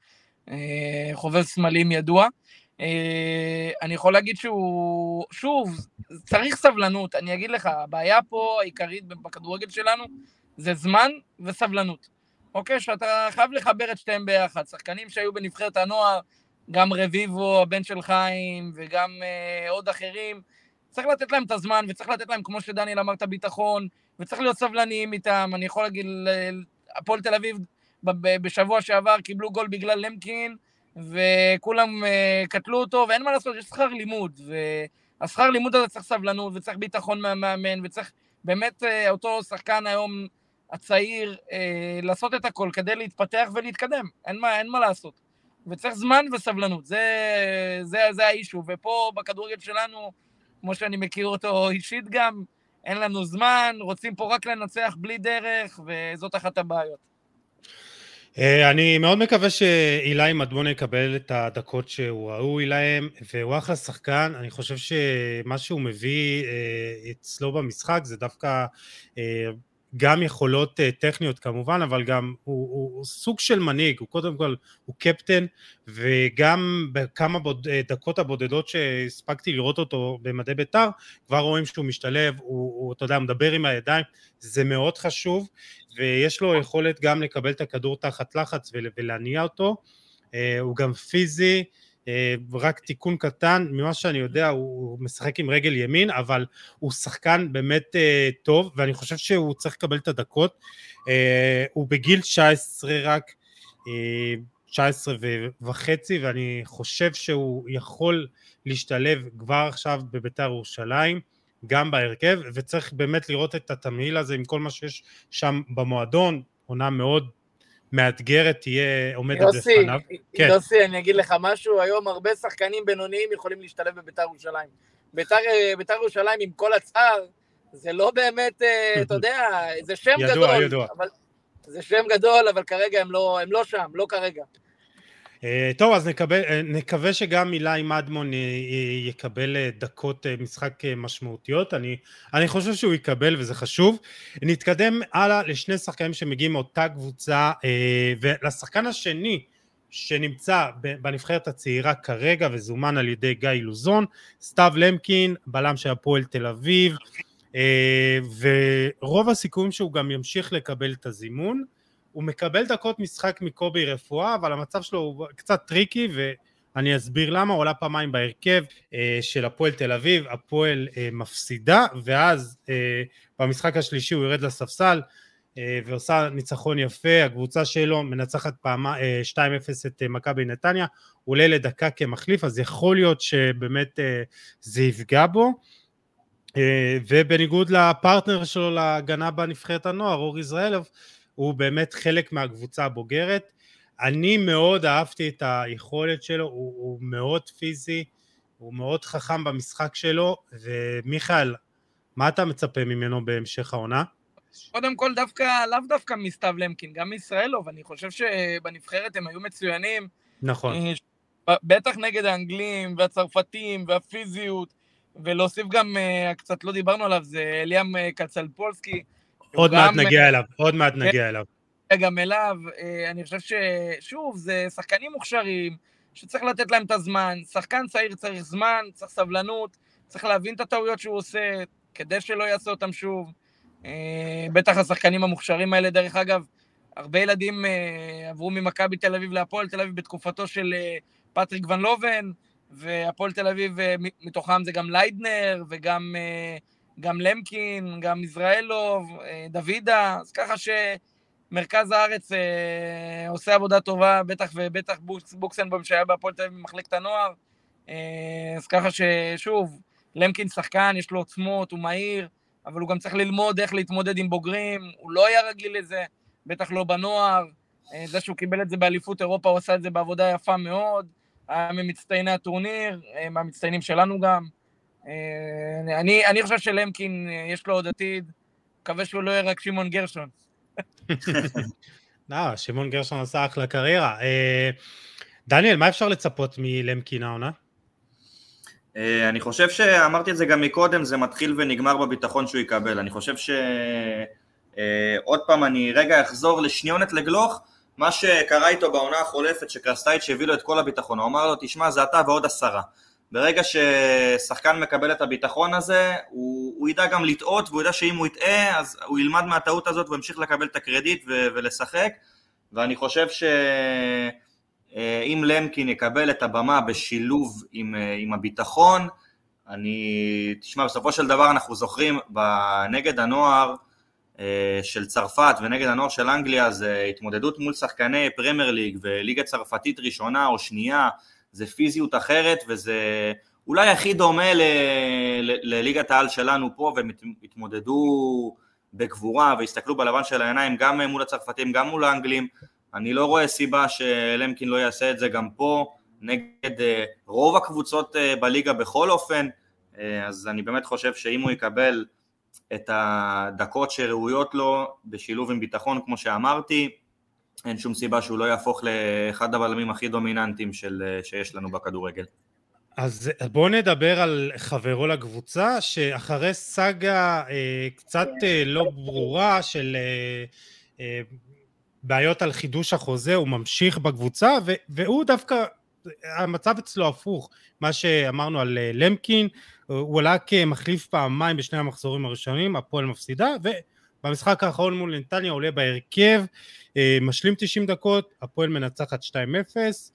[SPEAKER 2] חובב סמלים ידוע. אה, אני יכול להגיד שהוא, שוב, צריך סבלנות. אני אגיד לך, הבעיה פה העיקרית בכדורגל שלנו זה זמן וסבלנות. אוקיי? שאתה חייב לחבר את שתיהם ביחד. שחקנים שהיו בנבחרת הנוער, גם רביבו, הבן של חיים, וגם אה, עוד אחרים, צריך לתת להם את הזמן, וצריך לתת להם, כמו שדניאל אמר, את הביטחון, וצריך להיות סבלניים איתם. אני יכול להגיד, הפועל תל אביב בשבוע שעבר קיבלו גול בגלל למקין, וכולם uh, קטלו אותו, ואין מה לעשות, יש שכר לימוד, והשכר לימוד הזה צריך סבלנות, וצריך ביטחון מהמאמן, וצריך באמת uh, אותו שחקן היום הצעיר uh, לעשות את הכל כדי להתפתח ולהתקדם, אין מה, אין מה לעשות. וצריך זמן וסבלנות, זה, זה, זה האישו, ופה בכדורגל שלנו, כמו שאני מכיר אותו אישית גם, אין לנו זמן, רוצים פה רק לנצח בלי דרך, וזאת אחת הבעיות.
[SPEAKER 1] אה, אני מאוד מקווה שאילי מדמון יקבל את הדקות שהוא ראוי להם, והוא אחלה שחקן, אני חושב שמה שהוא מביא אה, אצלו במשחק זה דווקא אה, גם יכולות טכניות כמובן, אבל גם הוא, הוא, הוא סוג של מנהיג, הוא קודם כל, הוא קפטן, וגם בכמה בוד, דקות הבודדות שהספקתי לראות אותו במדי בית"ר, כבר רואים שהוא משתלב, הוא, הוא אתה יודע, מדבר עם הידיים, זה מאוד חשוב, ויש לו יכולת גם לקבל את הכדור תחת לחץ ולהניע אותו, אה, הוא גם פיזי, אה, רק תיקון קטן, ממה שאני יודע הוא משחק עם רגל ימין, אבל הוא שחקן באמת אה, טוב, ואני חושב שהוא צריך לקבל את הדקות, הוא בגיל 19 רק, 19 וחצי, ואני חושב שהוא יכול להשתלב כבר עכשיו בביתר ירושלים, גם בהרכב, וצריך באמת לראות את התמהיל הזה עם כל מה שיש שם במועדון, עונה מאוד מאתגרת תהיה עומדת
[SPEAKER 2] יוסי, בפניו. כן. יוסי, אני אגיד לך משהו, היום הרבה שחקנים בינוניים יכולים להשתלב בביתר ירושלים. ביתר, ירושלים עם כל הצער, זה לא באמת, אה, אתה יודע, זה שם
[SPEAKER 1] ידוע,
[SPEAKER 2] גדול.
[SPEAKER 1] ידוע.
[SPEAKER 2] אבל, זה שם גדול, אבל כרגע הם לא, הם לא שם, לא כרגע.
[SPEAKER 1] אה, טוב, אז נקבל, אה, נקווה שגם אילי מדמון יקבל דקות משחק משמעותיות. אני, אני חושב שהוא יקבל וזה חשוב. נתקדם הלאה לשני שחקנים שמגיעים מאותה קבוצה, ולשחקן השני שנמצא בנבחרת הצעירה כרגע וזומן על ידי גיא לוזון, סתיו למקין, בלם של הפועל תל אביב, ורוב הסיכויים שהוא גם ימשיך לקבל את הזימון. הוא מקבל דקות משחק מקובי רפואה, אבל המצב שלו הוא קצת tricky, ואני אסביר למה, הוא עולה פעמיים בהרכב אה, של הפועל תל אביב, הפועל אה, מפסידה, ואז אה, במשחק השלישי הוא יורד לספסל, אה, ועושה ניצחון יפה, הקבוצה שלו מנצחת פעמה, 2-0 אה, את אה, מכבי נתניה, הוא עולה לדקה כמחליף, אז יכול להיות שבאמת זה יפגע בו. ובניגוד לפרטנר שלו להגנה בנבחרת הנוער, אור יזרעאלוב, הוא באמת חלק מהקבוצה הבוגרת. אני מאוד אהבתי את היכולת שלו, הוא, הוא מאוד פיזי, הוא מאוד חכם במשחק שלו, ומיכאל, מה אתה מצפה ממנו בהמשך העונה?
[SPEAKER 2] קודם כל, דווקא, לאו דווקא מסתיו למקין, גם מישראלוב, אני חושב שבנבחרת הם היו מצוינים.
[SPEAKER 1] נכון.
[SPEAKER 2] אה, בטח נגד האנגלים והצרפתים והפיזיות, ולהוסיף גם, אה, קצת לא דיברנו עליו, זה אליאם אה, קצלפולסקי.
[SPEAKER 1] עוד מעט נגיע אליו, עוד מעט כן. נגיע אליו.
[SPEAKER 2] גם אליו, אני חושב ששוב, זה שחקנים מוכשרים, שצריך לתת להם את הזמן. שחקן צעיר צריך זמן, צריך סבלנות, צריך להבין את הטעויות שהוא עושה, כדי שלא יעשה אותם שוב. אה, בטח השחקנים המוכשרים האלה, דרך אגב, הרבה ילדים אה, עברו ממכבי תל אביב להפועל תל אביב בתקופתו של אה, פטריק ון לוון, והפועל תל אביב, מתוכם זה גם ליידנר, וגם גם למקין, גם יזרעאלוב, דוידה, אז ככה שמרכז הארץ עושה עבודה טובה, בטח ובטח בוקסנבום שהיה בהפועל תל אביב במחלקת הנוער, אז ככה ששוב, למקין שחקן, יש לו עוצמות, הוא מהיר, אבל הוא גם צריך ללמוד איך להתמודד עם בוגרים, הוא לא היה רגיל לזה, בטח לא בנוער. אה, זה שהוא קיבל את זה באליפות אירופה, הוא עשה את זה בעבודה יפה מאוד, היה ממצטייני הטורניר, אה, מהמצטיינים שלנו גם. אה, אני, אני חושב שלמקין, יש לו עוד עתיד, מקווה שהוא לא יהיה רק שמעון גרשון.
[SPEAKER 1] לא, שמעון גרשון עשה אחלה קריירה. דניאל, מה אפשר לצפות מלמקין העונה?
[SPEAKER 3] אה, אני חושב שאמרתי את זה גם מקודם, זה מתחיל ונגמר בביטחון שהוא יקבל. אני חושב ש... אה, עוד פעם, אני רגע אחזור לשניונת לגלוך, מה שקרה איתו בעונה החולפת, שקרסטייץ' הביא לו את כל הביטחון, הוא אמר לו, תשמע, זה אתה ועוד עשרה. ברגע ששחקן מקבל את הביטחון הזה, הוא, הוא ידע גם לטעות, והוא ידע שאם הוא יטעה, אז הוא ילמד מהטעות הזאת וימשיך לקבל את הקרדיט ו- ולשחק, ואני חושב ש... אה, למקין יקבל את הבמה בשילוב עם, אה, עם הביטחון, אני, תשמע, בסופו של דבר אנחנו זוכרים נגד הנוער אה, של צרפת ונגד הנוער של אנגליה זה התמודדות מול שחקני פרמייר ליג וליגה צרפתית ראשונה או שנייה, זה פיזיות אחרת וזה אולי הכי דומה ל, ל, לליגת העל שלנו פה והם התמודדו בגבורה והסתכלו בלבן של העיניים גם מול הצרפתים גם מול האנגלים. אני לא רואה סיבה שלמקין לא יעשה את זה גם פה, נגד אה, רוב הקבוצות אה, בליגה בכל אופן, אה, אז אני באמת חושב שאם הוא יקבל את הדקות שראויות לו בשילוב עם ביטחון כמו שאמרתי, אין שום סיבה שהוא לא יהפוך לאחד הבלמים הכי דומיננטיים של, שיש לנו בכדורגל.
[SPEAKER 1] אז בואו נדבר על חברו לקבוצה, שאחרי סאגה אה, קצת אה, לא ברורה של אה, בעיות על חידוש החוזה, הוא ממשיך בקבוצה, ו- והוא דווקא, המצב אצלו הפוך, מה שאמרנו על אה, למקין, הוא עלה כמחליף פעמיים בשני המחזורים הראשונים, הפועל מפסידה, ובמשחק האחרון מול נתניה עולה בהרכב, אה, משלים 90 דקות, הפועל מנצחת 2-0,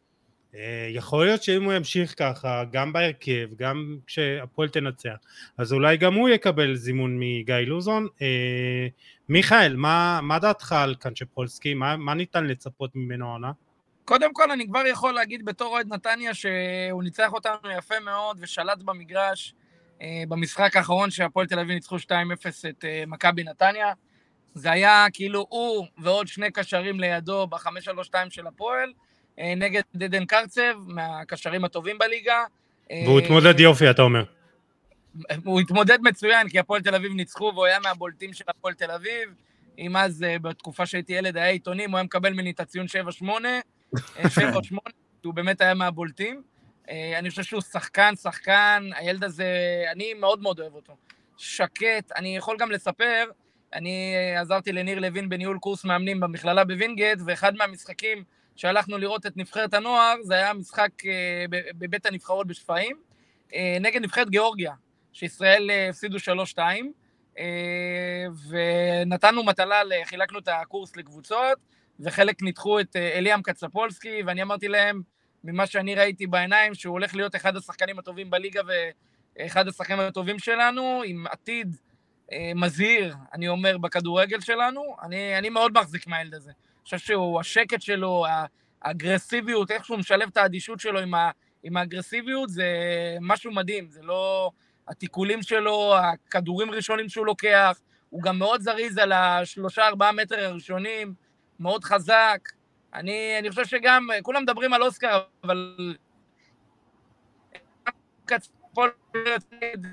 [SPEAKER 1] אה, יכול להיות שאם הוא ימשיך ככה, גם בהרכב, גם כשהפועל תנצח, אז אולי גם הוא יקבל זימון מגיא לוזון. אה, מיכאל, מה, מה דעתך על קנצ'פולסקי? מה, מה ניתן לצפות ממנו העונה?
[SPEAKER 2] קודם כל, אני כבר יכול להגיד בתור אוהד נתניה שהוא ניצח אותנו יפה מאוד ושלט במגרש במשחק האחרון שהפועל תל אביב ניצחו 2-0 את מכבי נתניה. זה היה כאילו הוא ועוד שני קשרים לידו ב-5-3-2 של הפועל. אה, נגד עדן קרצב, מהקשרים הטובים בליגה.
[SPEAKER 1] והוא התמודד יופי, אתה אומר.
[SPEAKER 2] הוא התמודד מצוין, כי הפועל תל אביב ניצחו, והוא היה מהבולטים של הפועל תל אביב. אם אז, אה, בתקופה שהייתי ילד, היה עיתונים, הוא היה מקבל ממני את הציון 7-8, 7 8, שהוא באמת היה מהבולטים. אני חושב שהוא שחקן, שחקן, הילד הזה, אני מאוד מאוד אוהב אותו. שקט, אני יכול גם לספר, אני עזרתי לניר לוין בניהול קורס מאמנים במכללה בווינגייט, ואחד מהמשחקים שהלכנו לראות את נבחרת הנוער, זה היה משחק בבית הנבחרות בשפיים, נגד נבחרת גיאורגיה, שישראל הפסידו 3-2, ונתנו מטלה, חילקנו את הקורס לקבוצות, וחלק ניתחו את אליאם קצפולסקי, ואני אמרתי להם, ממה שאני ראיתי בעיניים, שהוא הולך להיות אחד השחקנים הטובים בליגה ואחד השחקנים הטובים שלנו, עם עתיד אה, מזהיר, אני אומר, בכדורגל שלנו. אני, אני מאוד מחזיק מהילד הזה. אני חושב שהוא, השקט שלו, האגרסיביות, איך שהוא משלב את האדישות שלו עם, ה, עם האגרסיביות, זה משהו מדהים. זה לא... התיקולים שלו, הכדורים הראשונים שהוא לוקח, הוא גם מאוד זריז על השלושה, ארבעה מטר הראשונים, מאוד חזק. אני, אני חושב שגם, כולם מדברים על אוסקר, אבל...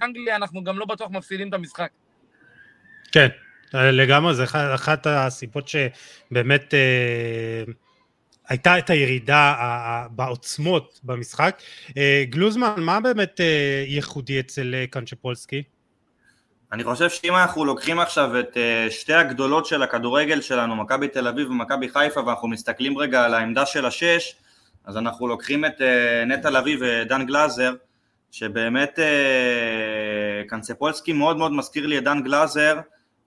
[SPEAKER 2] אנגליה, אנחנו גם לא בטוח מפסידים את המשחק.
[SPEAKER 1] כן, לגמרי, זה אחת הסיבות שבאמת אה, הייתה את הירידה בעוצמות במשחק. אה, גלוזמן, מה באמת אה, ייחודי אצל אה, קנצ'פולסקי?
[SPEAKER 3] אני חושב שאם אנחנו לוקחים עכשיו את uh, שתי הגדולות של הכדורגל שלנו, מכבי תל אביב ומכבי חיפה, ואנחנו מסתכלים רגע על העמדה של השש, אז אנחנו לוקחים את uh, נטע לביא ודן גלאזר, שבאמת uh, קנצפולסקי מאוד מאוד מזכיר לי את דן גלאזר,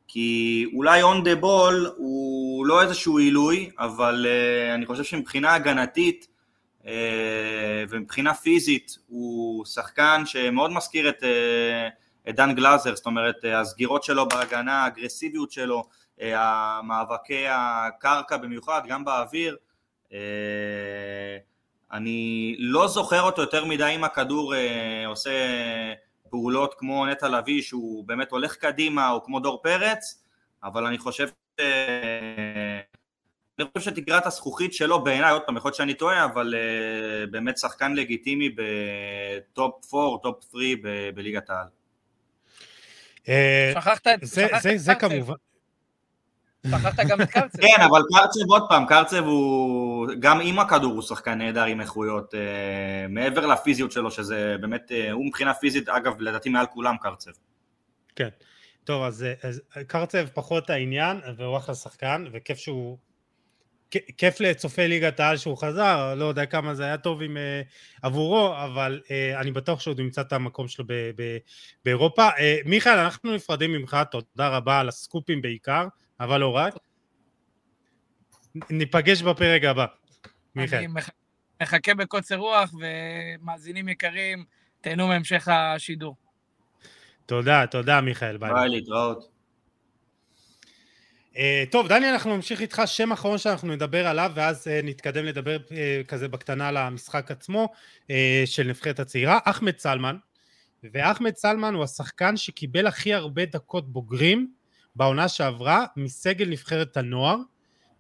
[SPEAKER 3] כי אולי און דה בול הוא לא איזשהו עילוי, אבל אני חושב שמבחינה הגנתית ומבחינה פיזית הוא שחקן שמאוד מזכיר את... את דן גלאזר, זאת אומרת הסגירות שלו בהגנה, האגרסיביות שלו, המאבקי הקרקע במיוחד, גם באוויר. אני לא זוכר אותו יותר מדי אם הכדור עושה פעולות כמו נטע לביא שהוא באמת הולך קדימה או כמו דור פרץ, אבל אני חושב ש... אני חושב שתקרת הזכוכית שלו בעיניי, עוד פעם, יכול להיות שאני טועה, אבל באמת שחקן לגיטימי ב top 4, top 3 בליגת העל.
[SPEAKER 2] אה, שכחת את
[SPEAKER 1] זה, זה, זה כמובן.
[SPEAKER 2] שכחת גם את קרצב.
[SPEAKER 3] כן, אבל קרצב עוד פעם, קרצב הוא, גם עם הכדור הוא שחקן נהדר עם איכויות, אה, מעבר לפיזיות שלו, שזה באמת, אה, הוא מבחינה פיזית, אגב, לדעתי מעל כולם קרצב.
[SPEAKER 1] כן. טוב, אז, אז קרצב פחות העניין, והוא אחלה שחקן, וכיף שהוא כיף לצופי ליגת העל שהוא חזר, לא יודע כמה זה היה טוב עם, uh, עבורו, אבל uh, אני בטוח שהוא ימצא את המקום שלו ב, ב, באירופה. Uh, מיכאל, אנחנו נפרדים ממך, תודה רבה על הסקופים בעיקר, אבל לא רק. ניפגש בפרק הבא,
[SPEAKER 2] מיכאל. אני מחכה בקוצר רוח, ומאזינים יקרים, תהנו מהמשך השידור.
[SPEAKER 1] תודה, תודה מיכאל,
[SPEAKER 3] ביי. ביי, להתראות.
[SPEAKER 1] Uh, טוב, דני, אנחנו נמשיך איתך, שם אחרון שאנחנו נדבר עליו, ואז uh, נתקדם לדבר uh, כזה בקטנה על המשחק עצמו uh, של נבחרת הצעירה, אחמד סלמן, ואחמד סלמן הוא השחקן שקיבל הכי הרבה דקות בוגרים בעונה שעברה מסגל נבחרת הנוער,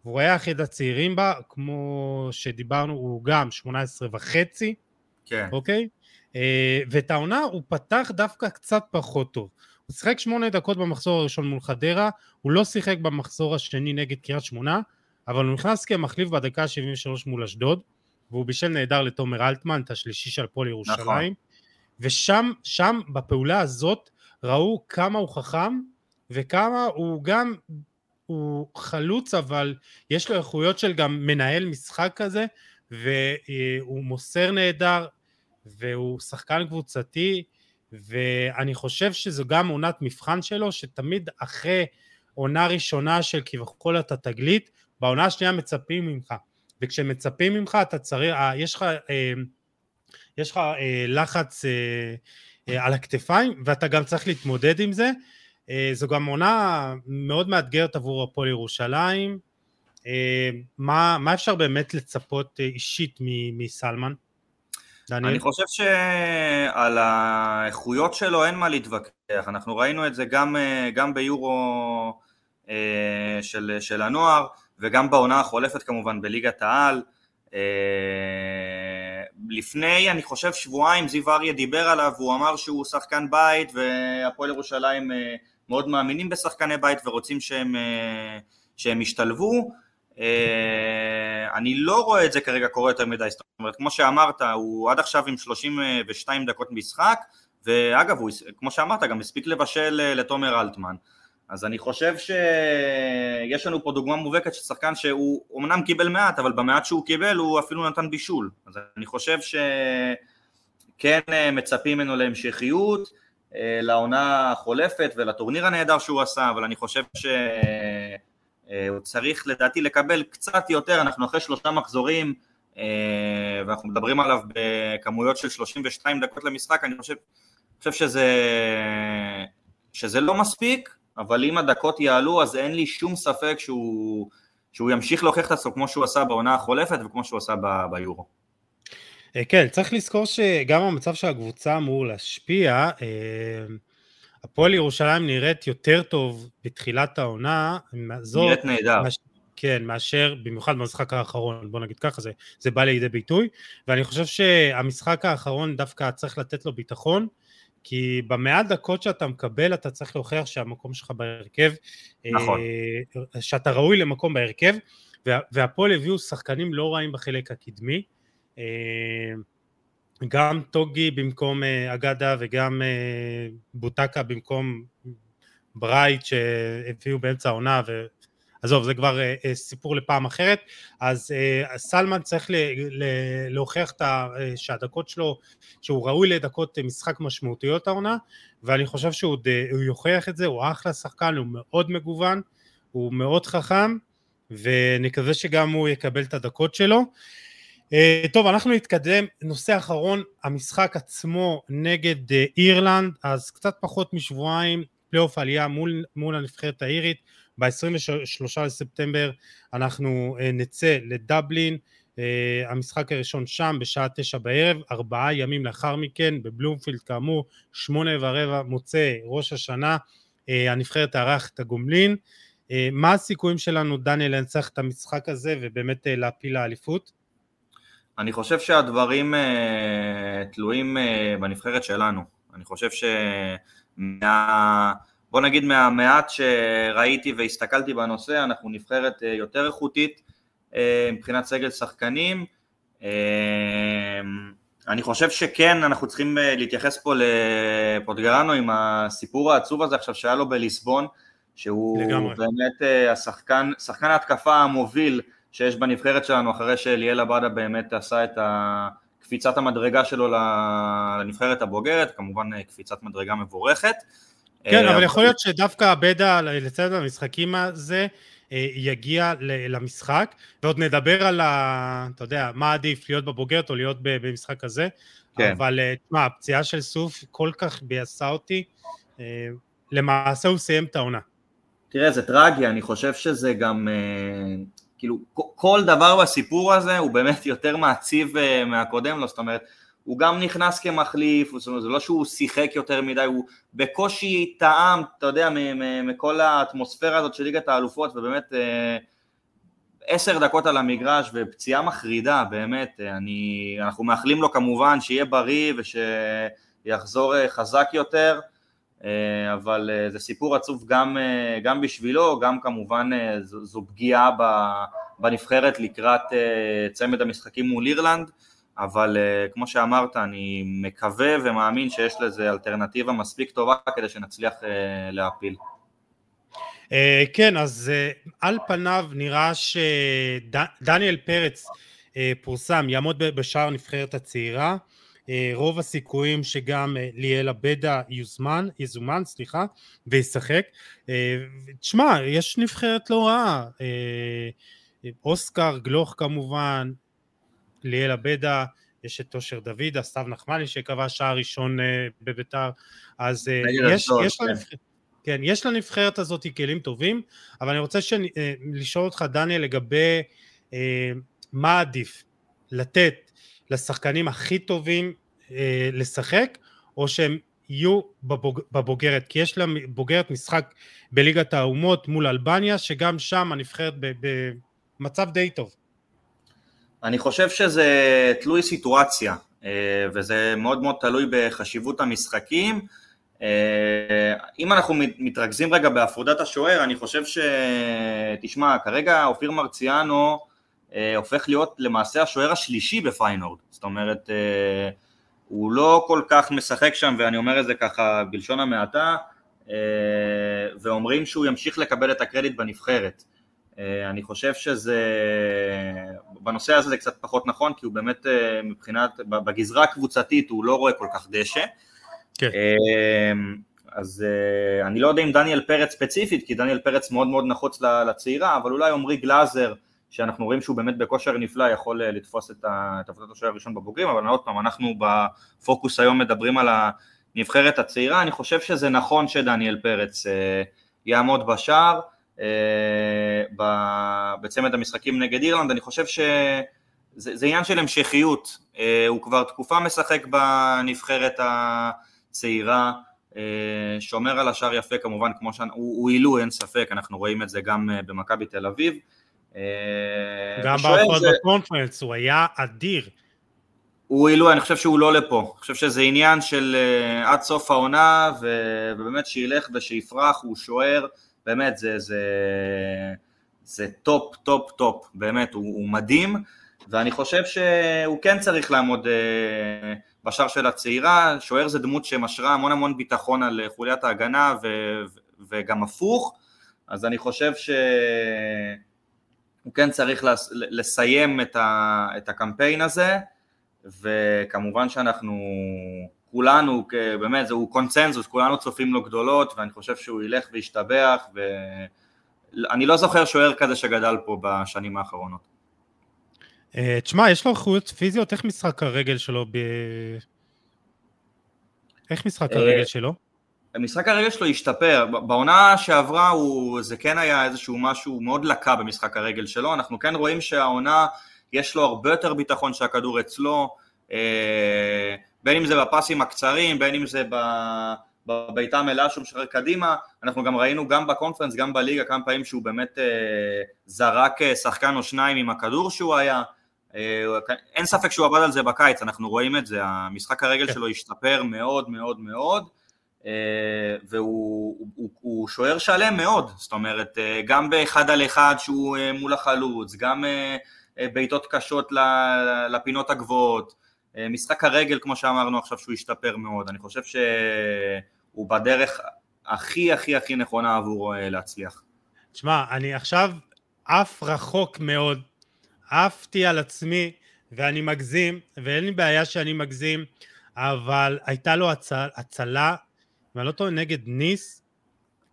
[SPEAKER 1] והוא היה אחד הצעירים בה, כמו שדיברנו, הוא גם 18 וחצי,
[SPEAKER 3] כן.
[SPEAKER 1] אוקיי? Uh, ואת העונה הוא פתח דווקא קצת פחות טוב. הוא שיחק שמונה דקות במחזור הראשון מול חדרה, הוא לא שיחק במחזור השני נגד קריית שמונה, אבל הוא נכנס כמחליף בדקה ה-73 מול אשדוד, והוא בישל נהדר לתומר אלטמן, את השלישי של הפועל ירושלים, נכון. ושם, שם, בפעולה הזאת, ראו כמה הוא חכם, וכמה הוא גם, הוא חלוץ, אבל יש לו איכויות של גם מנהל משחק כזה, והוא מוסר נהדר, והוא שחקן קבוצתי, ואני חושב שזו גם עונת מבחן שלו, שתמיד אחרי עונה ראשונה של כביכול אתה תגלית, בעונה השנייה מצפים ממך, וכשמצפים ממך אתה צריך, אה, יש לך, אה, יש לך אה, לחץ על הכתפיים, ואתה גם צריך להתמודד עם זה. זו גם עונה מאוד מאתגרת עבור הפועל ירושלים. מה, מה אפשר באמת לצפות אישית מסלמן?
[SPEAKER 3] דניאל? אני חושב שעל האיכויות שלו אין מה להתווכח, אנחנו ראינו את זה גם, גם ביורו אה, של, של הנוער וגם בעונה החולפת כמובן בליגת העל. אה, לפני, אני חושב, שבועיים זיו אריה דיבר עליו, הוא אמר שהוא שחקן בית והפועל ירושלים אה, מאוד מאמינים בשחקני בית ורוצים שהם, שהם ישתלבו. אני לא רואה את זה כרגע קורה יותר מדי, זאת אומרת, כמו שאמרת, הוא עד עכשיו עם 32 דקות משחק, ואגב, הוא, כמו שאמרת, גם הספיק לבשל לתומר אלטמן. אז אני חושב שיש לנו פה דוגמה מובהקת של שחקן שהוא אמנם קיבל מעט, אבל במעט שהוא קיבל הוא אפילו נתן בישול. אז אני חושב שכן אה, מצפים ממנו להמשכיות, אה, לעונה החולפת ולטורניר הנהדר שהוא עשה, אבל אני חושב שהוא אה, צריך לדעתי לקבל קצת יותר, אנחנו אחרי שלושה מחזורים ואנחנו מדברים עליו בכמויות של 32 דקות למשחק, אני חושב, חושב שזה, שזה לא מספיק, אבל אם הדקות יעלו אז אין לי שום ספק שהוא, שהוא ימשיך להוכיח את עצמו כמו שהוא עשה בעונה החולפת וכמו שהוא עשה ב, ביורו.
[SPEAKER 1] אה, כן, צריך לזכור שגם המצב של הקבוצה אמור להשפיע. הפועל ירושלים נראית יותר טוב בתחילת העונה,
[SPEAKER 3] זאת, נראית נהדר. מש...
[SPEAKER 1] כן, מאשר, במיוחד במשחק האחרון, בוא נגיד ככה, זה, זה בא לידי ביטוי, ואני חושב שהמשחק האחרון דווקא צריך לתת לו ביטחון, כי במעט דקות שאתה מקבל אתה צריך להוכיח שהמקום שלך בהרכב,
[SPEAKER 3] נכון.
[SPEAKER 1] אה, שאתה ראוי למקום בהרכב, והפועל הביאו שחקנים לא רעים בחלק הקדמי, אה, גם טוגי במקום אה, אגדה וגם בוטקה במקום ברייט שהביאו באמצע העונה עזוב, זה כבר uh, סיפור לפעם אחרת, אז uh, סלמן צריך ל, ל, להוכיח את ה, uh, שהדקות שלו, שהוא ראוי לדקות משחק משמעותיות העונה, ואני חושב שהוא uh, יוכיח את זה, הוא אחלה שחקן, הוא מאוד מגוון, הוא מאוד חכם, ונקווה שגם הוא יקבל את הדקות שלו. Uh, טוב, אנחנו נתקדם, נושא אחרון, המשחק עצמו נגד uh, אירלנד, אז קצת פחות משבועיים, פלייאוף עלייה מול, מול הנבחרת האירית, ב-23 לספטמבר אנחנו אה, נצא לדבלין, אה, המשחק הראשון שם בשעה תשע בערב, ארבעה ימים לאחר מכן בבלומפילד כאמור, שמונה ורבע מוצא ראש השנה, אה, הנבחרת תארח את הגומלין. מה הסיכויים שלנו, דניאל, לנצח את המשחק הזה ובאמת להפיל לאליפות?
[SPEAKER 3] אני חושב שהדברים תלויים בנבחרת שלנו. אני חושב שמה... בוא נגיד מהמעט שראיתי והסתכלתי בנושא, אנחנו נבחרת אה, יותר איכותית אה, מבחינת סגל שחקנים. אה, אני חושב שכן, אנחנו צריכים להתייחס פה לפוטגרנו עם הסיפור העצוב הזה עכשיו שהיה לו בליסבון, שהוא לגמרי. באמת השחקן, שחקן ההתקפה המוביל שיש בנבחרת שלנו אחרי שאליאל עבדה באמת עשה את קפיצת המדרגה שלו לנבחרת הבוגרת, כמובן קפיצת מדרגה מבורכת.
[SPEAKER 1] כן, אבל יכול להיות שדווקא הבדע לצד המשחקים הזה אה, יגיע למשחק, ועוד נדבר על ה... אתה יודע, מה עדיף, להיות בבוגרת או להיות במשחק הזה, כן. אבל אה, תשמע, הפציעה של סוף כל כך ביאסה אותי, אה, למעשה הוא סיים את העונה.
[SPEAKER 3] תראה, זה טרגי, אני חושב שזה גם, כאילו, כל דבר בסיפור הזה הוא באמת יותר מעציב מהקודם לו, זאת אומרת, הוא גם נכנס כמחליף, זאת אומרת, זה לא שהוא שיחק יותר מדי, הוא בקושי טעם, אתה יודע, מכל האטמוספירה הזאת של ליגת האלופות, ובאמת אה, עשר דקות על המגרש ופציעה מחרידה, באמת, אני, אנחנו מאחלים לו כמובן שיהיה בריא ושיחזור אה, חזק יותר, אה, אבל זה סיפור עצוב גם, גם בשבילו, גם כמובן זו, זו פגיעה בנבחרת לקראת צמד המשחקים מול אירלנד. אבל כמו שאמרת, אני מקווה ומאמין שיש לזה אלטרנטיבה מספיק טובה כדי שנצליח להפיל.
[SPEAKER 1] כן, אז על פניו נראה שדניאל פרץ פורסם, יעמוד בשער נבחרת הצעירה. Uh, רוב הסיכויים שגם uh, ליאל עבדה יוזמן, יזומן, סליחה, וישחק. Uh, תשמע, יש נבחרת לא רעה. אוסקר, גלוך כמובן, ליאל עבדה, יש את אושר דוד, סתיו נחמני שקבע שער ראשון בביתר, אז יש, יש, כן. לנבחרת, כן, יש לנבחרת הזאת כלים טובים, אבל אני רוצה שאני, uh, לשאול אותך דניאל לגבי מה עדיף, לתת לשחקנים הכי טובים uh, לשחק, או שהם יהיו בבוג, בבוגרת, כי יש לבוגרת משחק בליגת האומות מול אלבניה, שגם שם הנבחרת במצב די טוב.
[SPEAKER 3] אני חושב שזה תלוי סיטואציה, אה, וזה מאוד מאוד תלוי בחשיבות המשחקים. אם אנחנו מתרכזים רגע בהפרדת השוער, אני חושב ש... תשמע, כרגע אופיר מרציאנו הופך להיות למעשה השוער השלישי בפיינורד, זאת אומרת, הוא לא כל כך משחק שם, ואני אומר את זה ככה בלשון המעטה, ואומרים שהוא ימשיך לקבל את הקרדיט בנבחרת. אה, אני חושב שזה, בנושא הזה זה קצת פחות נכון, כי הוא באמת אה, מבחינת, בגזרה הקבוצתית הוא לא רואה כל כך דשא. כן. אה, אז אני לא יודע אם דניאל פרץ ספציפית, כי דניאל פרץ מאוד מאוד נחוץ לצעירה, אבל אולי עמרי גלאזר, שאנחנו רואים שהוא באמת בכושר נפלא, יכול לתפוס את עבודת השוער הראשון בבוגרים, אבל עוד פעם, אנחנו בפוקוס היום מדברים על הנבחרת הצעירה, אני חושב שזה נכון שדניאל פרץ יעמוד בשער, אה, בצמד המשחקים נגד אירלנד, אני חושב שזה עניין של המשכיות, אה, הוא כבר תקופה משחק בנבחרת הצעירה, אה, שומר על השער יפה כמובן, כמו שהוא עילוי אין ספק, אנחנו רואים את זה גם במכבי תל אביב.
[SPEAKER 1] גם בהפועל בקונפרנס, הוא היה אדיר.
[SPEAKER 3] הוא עילוי, אני חושב שהוא לא לפה, אני חושב שזה עניין של עד סוף העונה, ובאמת שילך ושיפרח, הוא שוער. באמת זה, זה, זה top, top, top, באמת, הוא, הוא מדהים, ואני חושב שהוא כן צריך לעמוד אה, בשער של הצעירה, שוער זה דמות שמשרה המון המון ביטחון על חוליית ההגנה ו, וגם הפוך, אז אני חושב שהוא כן צריך לסיים את, ה, את הקמפיין הזה, וכמובן שאנחנו כולנו, באמת, זהו קונצנזוס, כולנו צופים לו גדולות, ואני חושב שהוא ילך וישתבח, ואני לא זוכר שוער כזה שגדל פה בשנים האחרונות.
[SPEAKER 1] אה, תשמע, יש לו איכויות פיזיות, איך משחק הרגל שלו ב... איך משחק אה, הרגל שלו?
[SPEAKER 3] משחק הרגל שלו השתפר, בעונה שעברה הוא, זה כן היה איזשהו משהו מאוד לקה במשחק הרגל שלו, אנחנו כן רואים שהעונה יש לו הרבה יותר ביטחון שהכדור אצלו, אה, בין אם זה בפסים הקצרים, בין אם זה בביתה המלאה שהוא משחרר קדימה, אנחנו גם ראינו גם בקונפרנס, גם בליגה כמה פעמים שהוא באמת אה, זרק אה, שחקן או שניים עם הכדור שהוא היה, אה, אין ספק שהוא עבד על זה בקיץ, אנחנו רואים את זה, המשחק הרגל כן. שלו השתפר מאוד מאוד מאוד, אה, והוא הוא, הוא שוער שלם מאוד, זאת אומרת, אה, גם באחד על אחד שהוא אה, מול החלוץ, גם אה, אה בעיטות קשות לפינות הגבוהות, אה, משחק הרגל, כמו שאמרנו עכשיו, שהוא השתפר מאוד. אני חושב שהוא בדרך הכי הכי הכי נכונה עבורו אה, להצליח.
[SPEAKER 1] תשמע, אני עכשיו עף רחוק מאוד, עפתי על עצמי ואני מגזים, ואין לי בעיה שאני מגזים, אבל הייתה לו הצל, הצלה, ואני לא טועה, נגד ניס,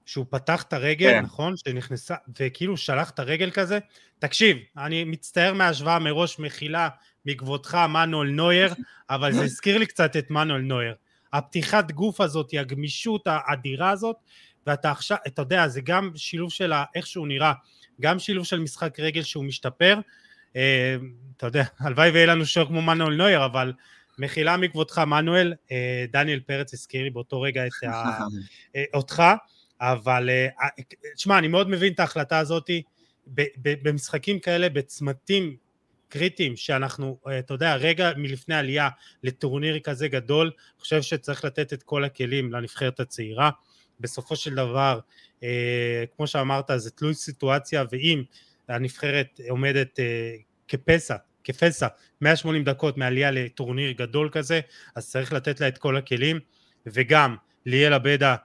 [SPEAKER 1] שהוא פתח את הרגל, כן. נכון? שנכנסה, וכאילו שלח את הרגל כזה. תקשיב, אני מצטער מההשוואה מראש, מחילה מכבודך מנואל נויר, אבל זה הזכיר לי קצת את מנואל נויר. הפתיחת גוף הזאת, הגמישות האדירה הזאת, ואתה עכשיו, אתה יודע, זה גם שילוב של איך שהוא נראה, גם שילוב של משחק רגל שהוא משתפר. אה, אתה יודע, הלוואי ויהיה לנו שוער כמו מנואל נויר, אבל מחילה מכבודך מנואל, אה, דניאל פרץ הזכיר לי באותו רגע את ה, אה, אותך, אבל אה, תשמע, אני מאוד מבין את ההחלטה הזאת, במשחקים כאלה, בצמתים קריטיים שאנחנו, אה, אתה יודע, רגע מלפני עלייה לטורניר כזה גדול, אני חושב שצריך לתת את כל הכלים לנבחרת הצעירה. בסופו של דבר, אה, כמו שאמרת, זה תלוי סיטואציה, ואם הנבחרת עומדת אה, כפסע, כפסע, 180 דקות מעלייה לטורניר גדול כזה, אז צריך לתת לה את כל הכלים, וגם ליאל עבדה,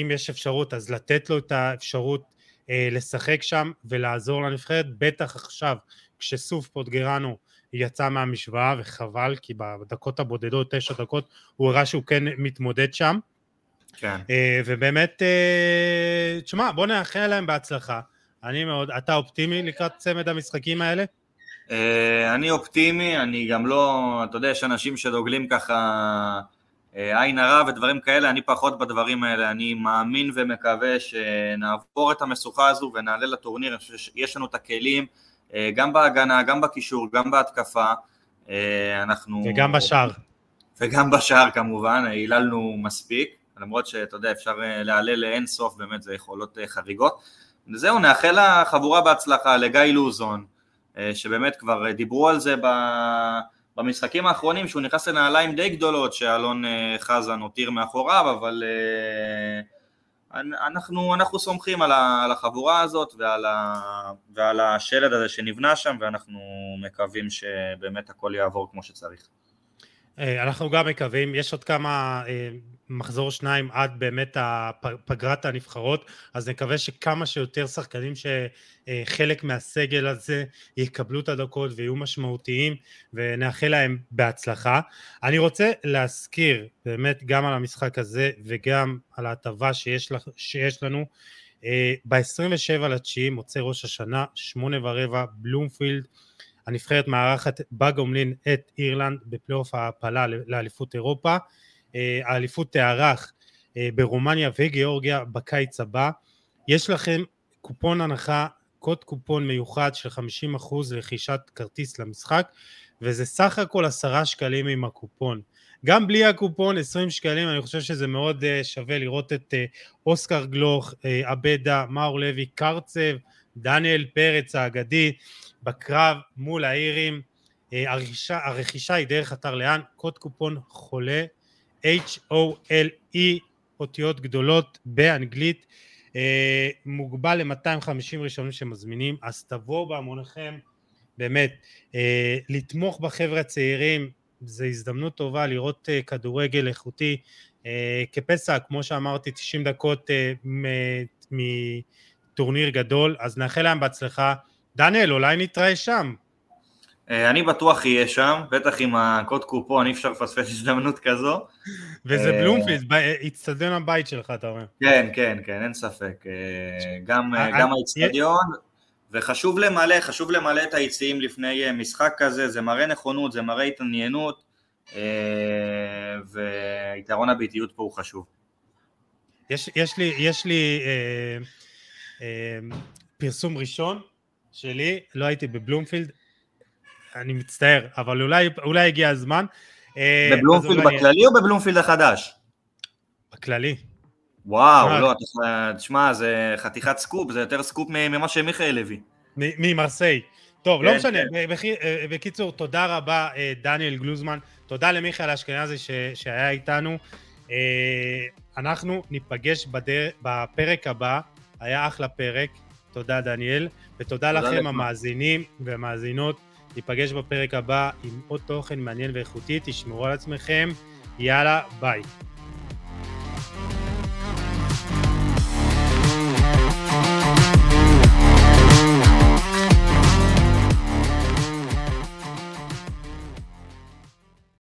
[SPEAKER 1] אם יש אפשרות, אז לתת לו את האפשרות לשחק שם ולעזור לנבחרת, בטח עכשיו כשסוף פוטגרנו יצא מהמשוואה וחבל כי בדקות הבודדות, תשע דקות, הוא הראה שהוא כן מתמודד שם. כן. אה, ובאמת, אה, תשמע, בוא נאחל להם בהצלחה. אני מאוד, אתה אופטימי לקראת צמד המשחקים האלה?
[SPEAKER 3] אה, אני אופטימי, אני גם לא, אתה יודע, יש אנשים שדוגלים ככה עין הרע ודברים כאלה, אני פחות בדברים האלה, אני מאמין ומקווה שנעבור את המשוכה הזו ונעלה לטורניר, אני חושב שיש לנו את הכלים, אה, גם בהגנה, גם בקישור, גם בהתקפה. אה, אנחנו...
[SPEAKER 1] וגם בשער.
[SPEAKER 3] וגם בשער כמובן, היללנו מספיק, למרות שאתה יודע, אפשר אה, להעלה לאין סוף, באמת זה יכולות חריגות. וזהו, נאחל לחבורה בהצלחה, לגיא לוזון, שבאמת כבר דיברו על זה במשחקים האחרונים שהוא נכנס לנעליים די גדולות שאלון חזן הותיר מאחוריו, אבל אנחנו, אנחנו סומכים על החבורה הזאת ועל, ה, ועל השלד הזה שנבנה שם ואנחנו מקווים שבאמת הכל יעבור כמו שצריך.
[SPEAKER 1] אה, אנחנו גם מקווים, יש עוד כמה אה, מחזור שניים עד באמת פגרת הנבחרות, אז נקווה שכמה שיותר שחקנים שחלק מהסגל הזה יקבלו את הדקות ויהיו משמעותיים ונאחל להם בהצלחה. אני רוצה להזכיר באמת גם על המשחק הזה וגם על ההטבה שיש, שיש לנו. אה, ב-27 לתשיעי מוצא ראש השנה, שמונה ורבע, בלומפילד. הנבחרת מארחת בגומלין את אירלנד בפלייאוף ההעפלה לאליפות אירופה. אה, האליפות תארך אה, ברומניה וגיאורגיה בקיץ הבא. יש לכם קופון הנחה, קוד קופון מיוחד של 50% לרכישת כרטיס למשחק, וזה סך הכל עשרה שקלים עם הקופון. גם בלי הקופון 20 שקלים אני חושב שזה מאוד uh, שווה לראות את אוסקר גלוך, עבדה, מאור לוי, קרצב, דניאל פרץ האגדי בקרב מול האירים. הרכישה, הרכישה היא דרך אתר לאן, קוד קופון חולה H-O-L-E, אותיות גדולות באנגלית, אה, מוגבל ל-250 ראשונים שמזמינים, אז תבואו בהמוניכם, באמת, אה, לתמוך בחבר'ה הצעירים, זו הזדמנות טובה לראות אה, כדורגל איכותי, אה, כפסע, כמו שאמרתי, 90 דקות אה, מטורניר גדול, אז נאחל להם בהצלחה. דניאל, אולי נתראה שם.
[SPEAKER 3] אה, אני בטוח אהיה שם, בטח עם הקוד קופון, אי אפשר לפספס הזדמנות כזו.
[SPEAKER 1] וזה אה, בלומפילד, איצטדיון הבית שלך, אתה אומר.
[SPEAKER 3] כן, כן, כן, אין ספק. אה, גם האיצטדיון, וחשוב למלא, חשוב למלא את היציעים לפני משחק כזה, זה מראה נכונות, זה מראה התעניינות, ויתרון הביתיות פה הוא חשוב.
[SPEAKER 1] יש, יש לי, יש לי אה, אה, פרסום ראשון שלי, לא הייתי בבלומפילד, אני מצטער, אבל אולי, אולי הגיע הזמן.
[SPEAKER 3] אה, בבלומפילד בכללי או בבלומפילד החדש?
[SPEAKER 1] בכללי.
[SPEAKER 3] וואו, לא, תשמע, זה חתיכת סקופ, זה יותר סקופ ממה שמיכאל הביא.
[SPEAKER 1] ממרסיי. טוב, לא כן, משנה. כן. אה, בקיצור, תודה רבה, אה, דניאל גלוזמן. תודה למיכאל אשכנזי שהיה איתנו. אנחנו ניפגש בפרק הבא, היה אחלה פרק. תודה, דניאל. ותודה לכם, המאזינים והמאזינות. ניפגש בפרק הבא עם עוד תוכן מעניין ואיכותי, תשמרו על עצמכם, יאללה, ביי.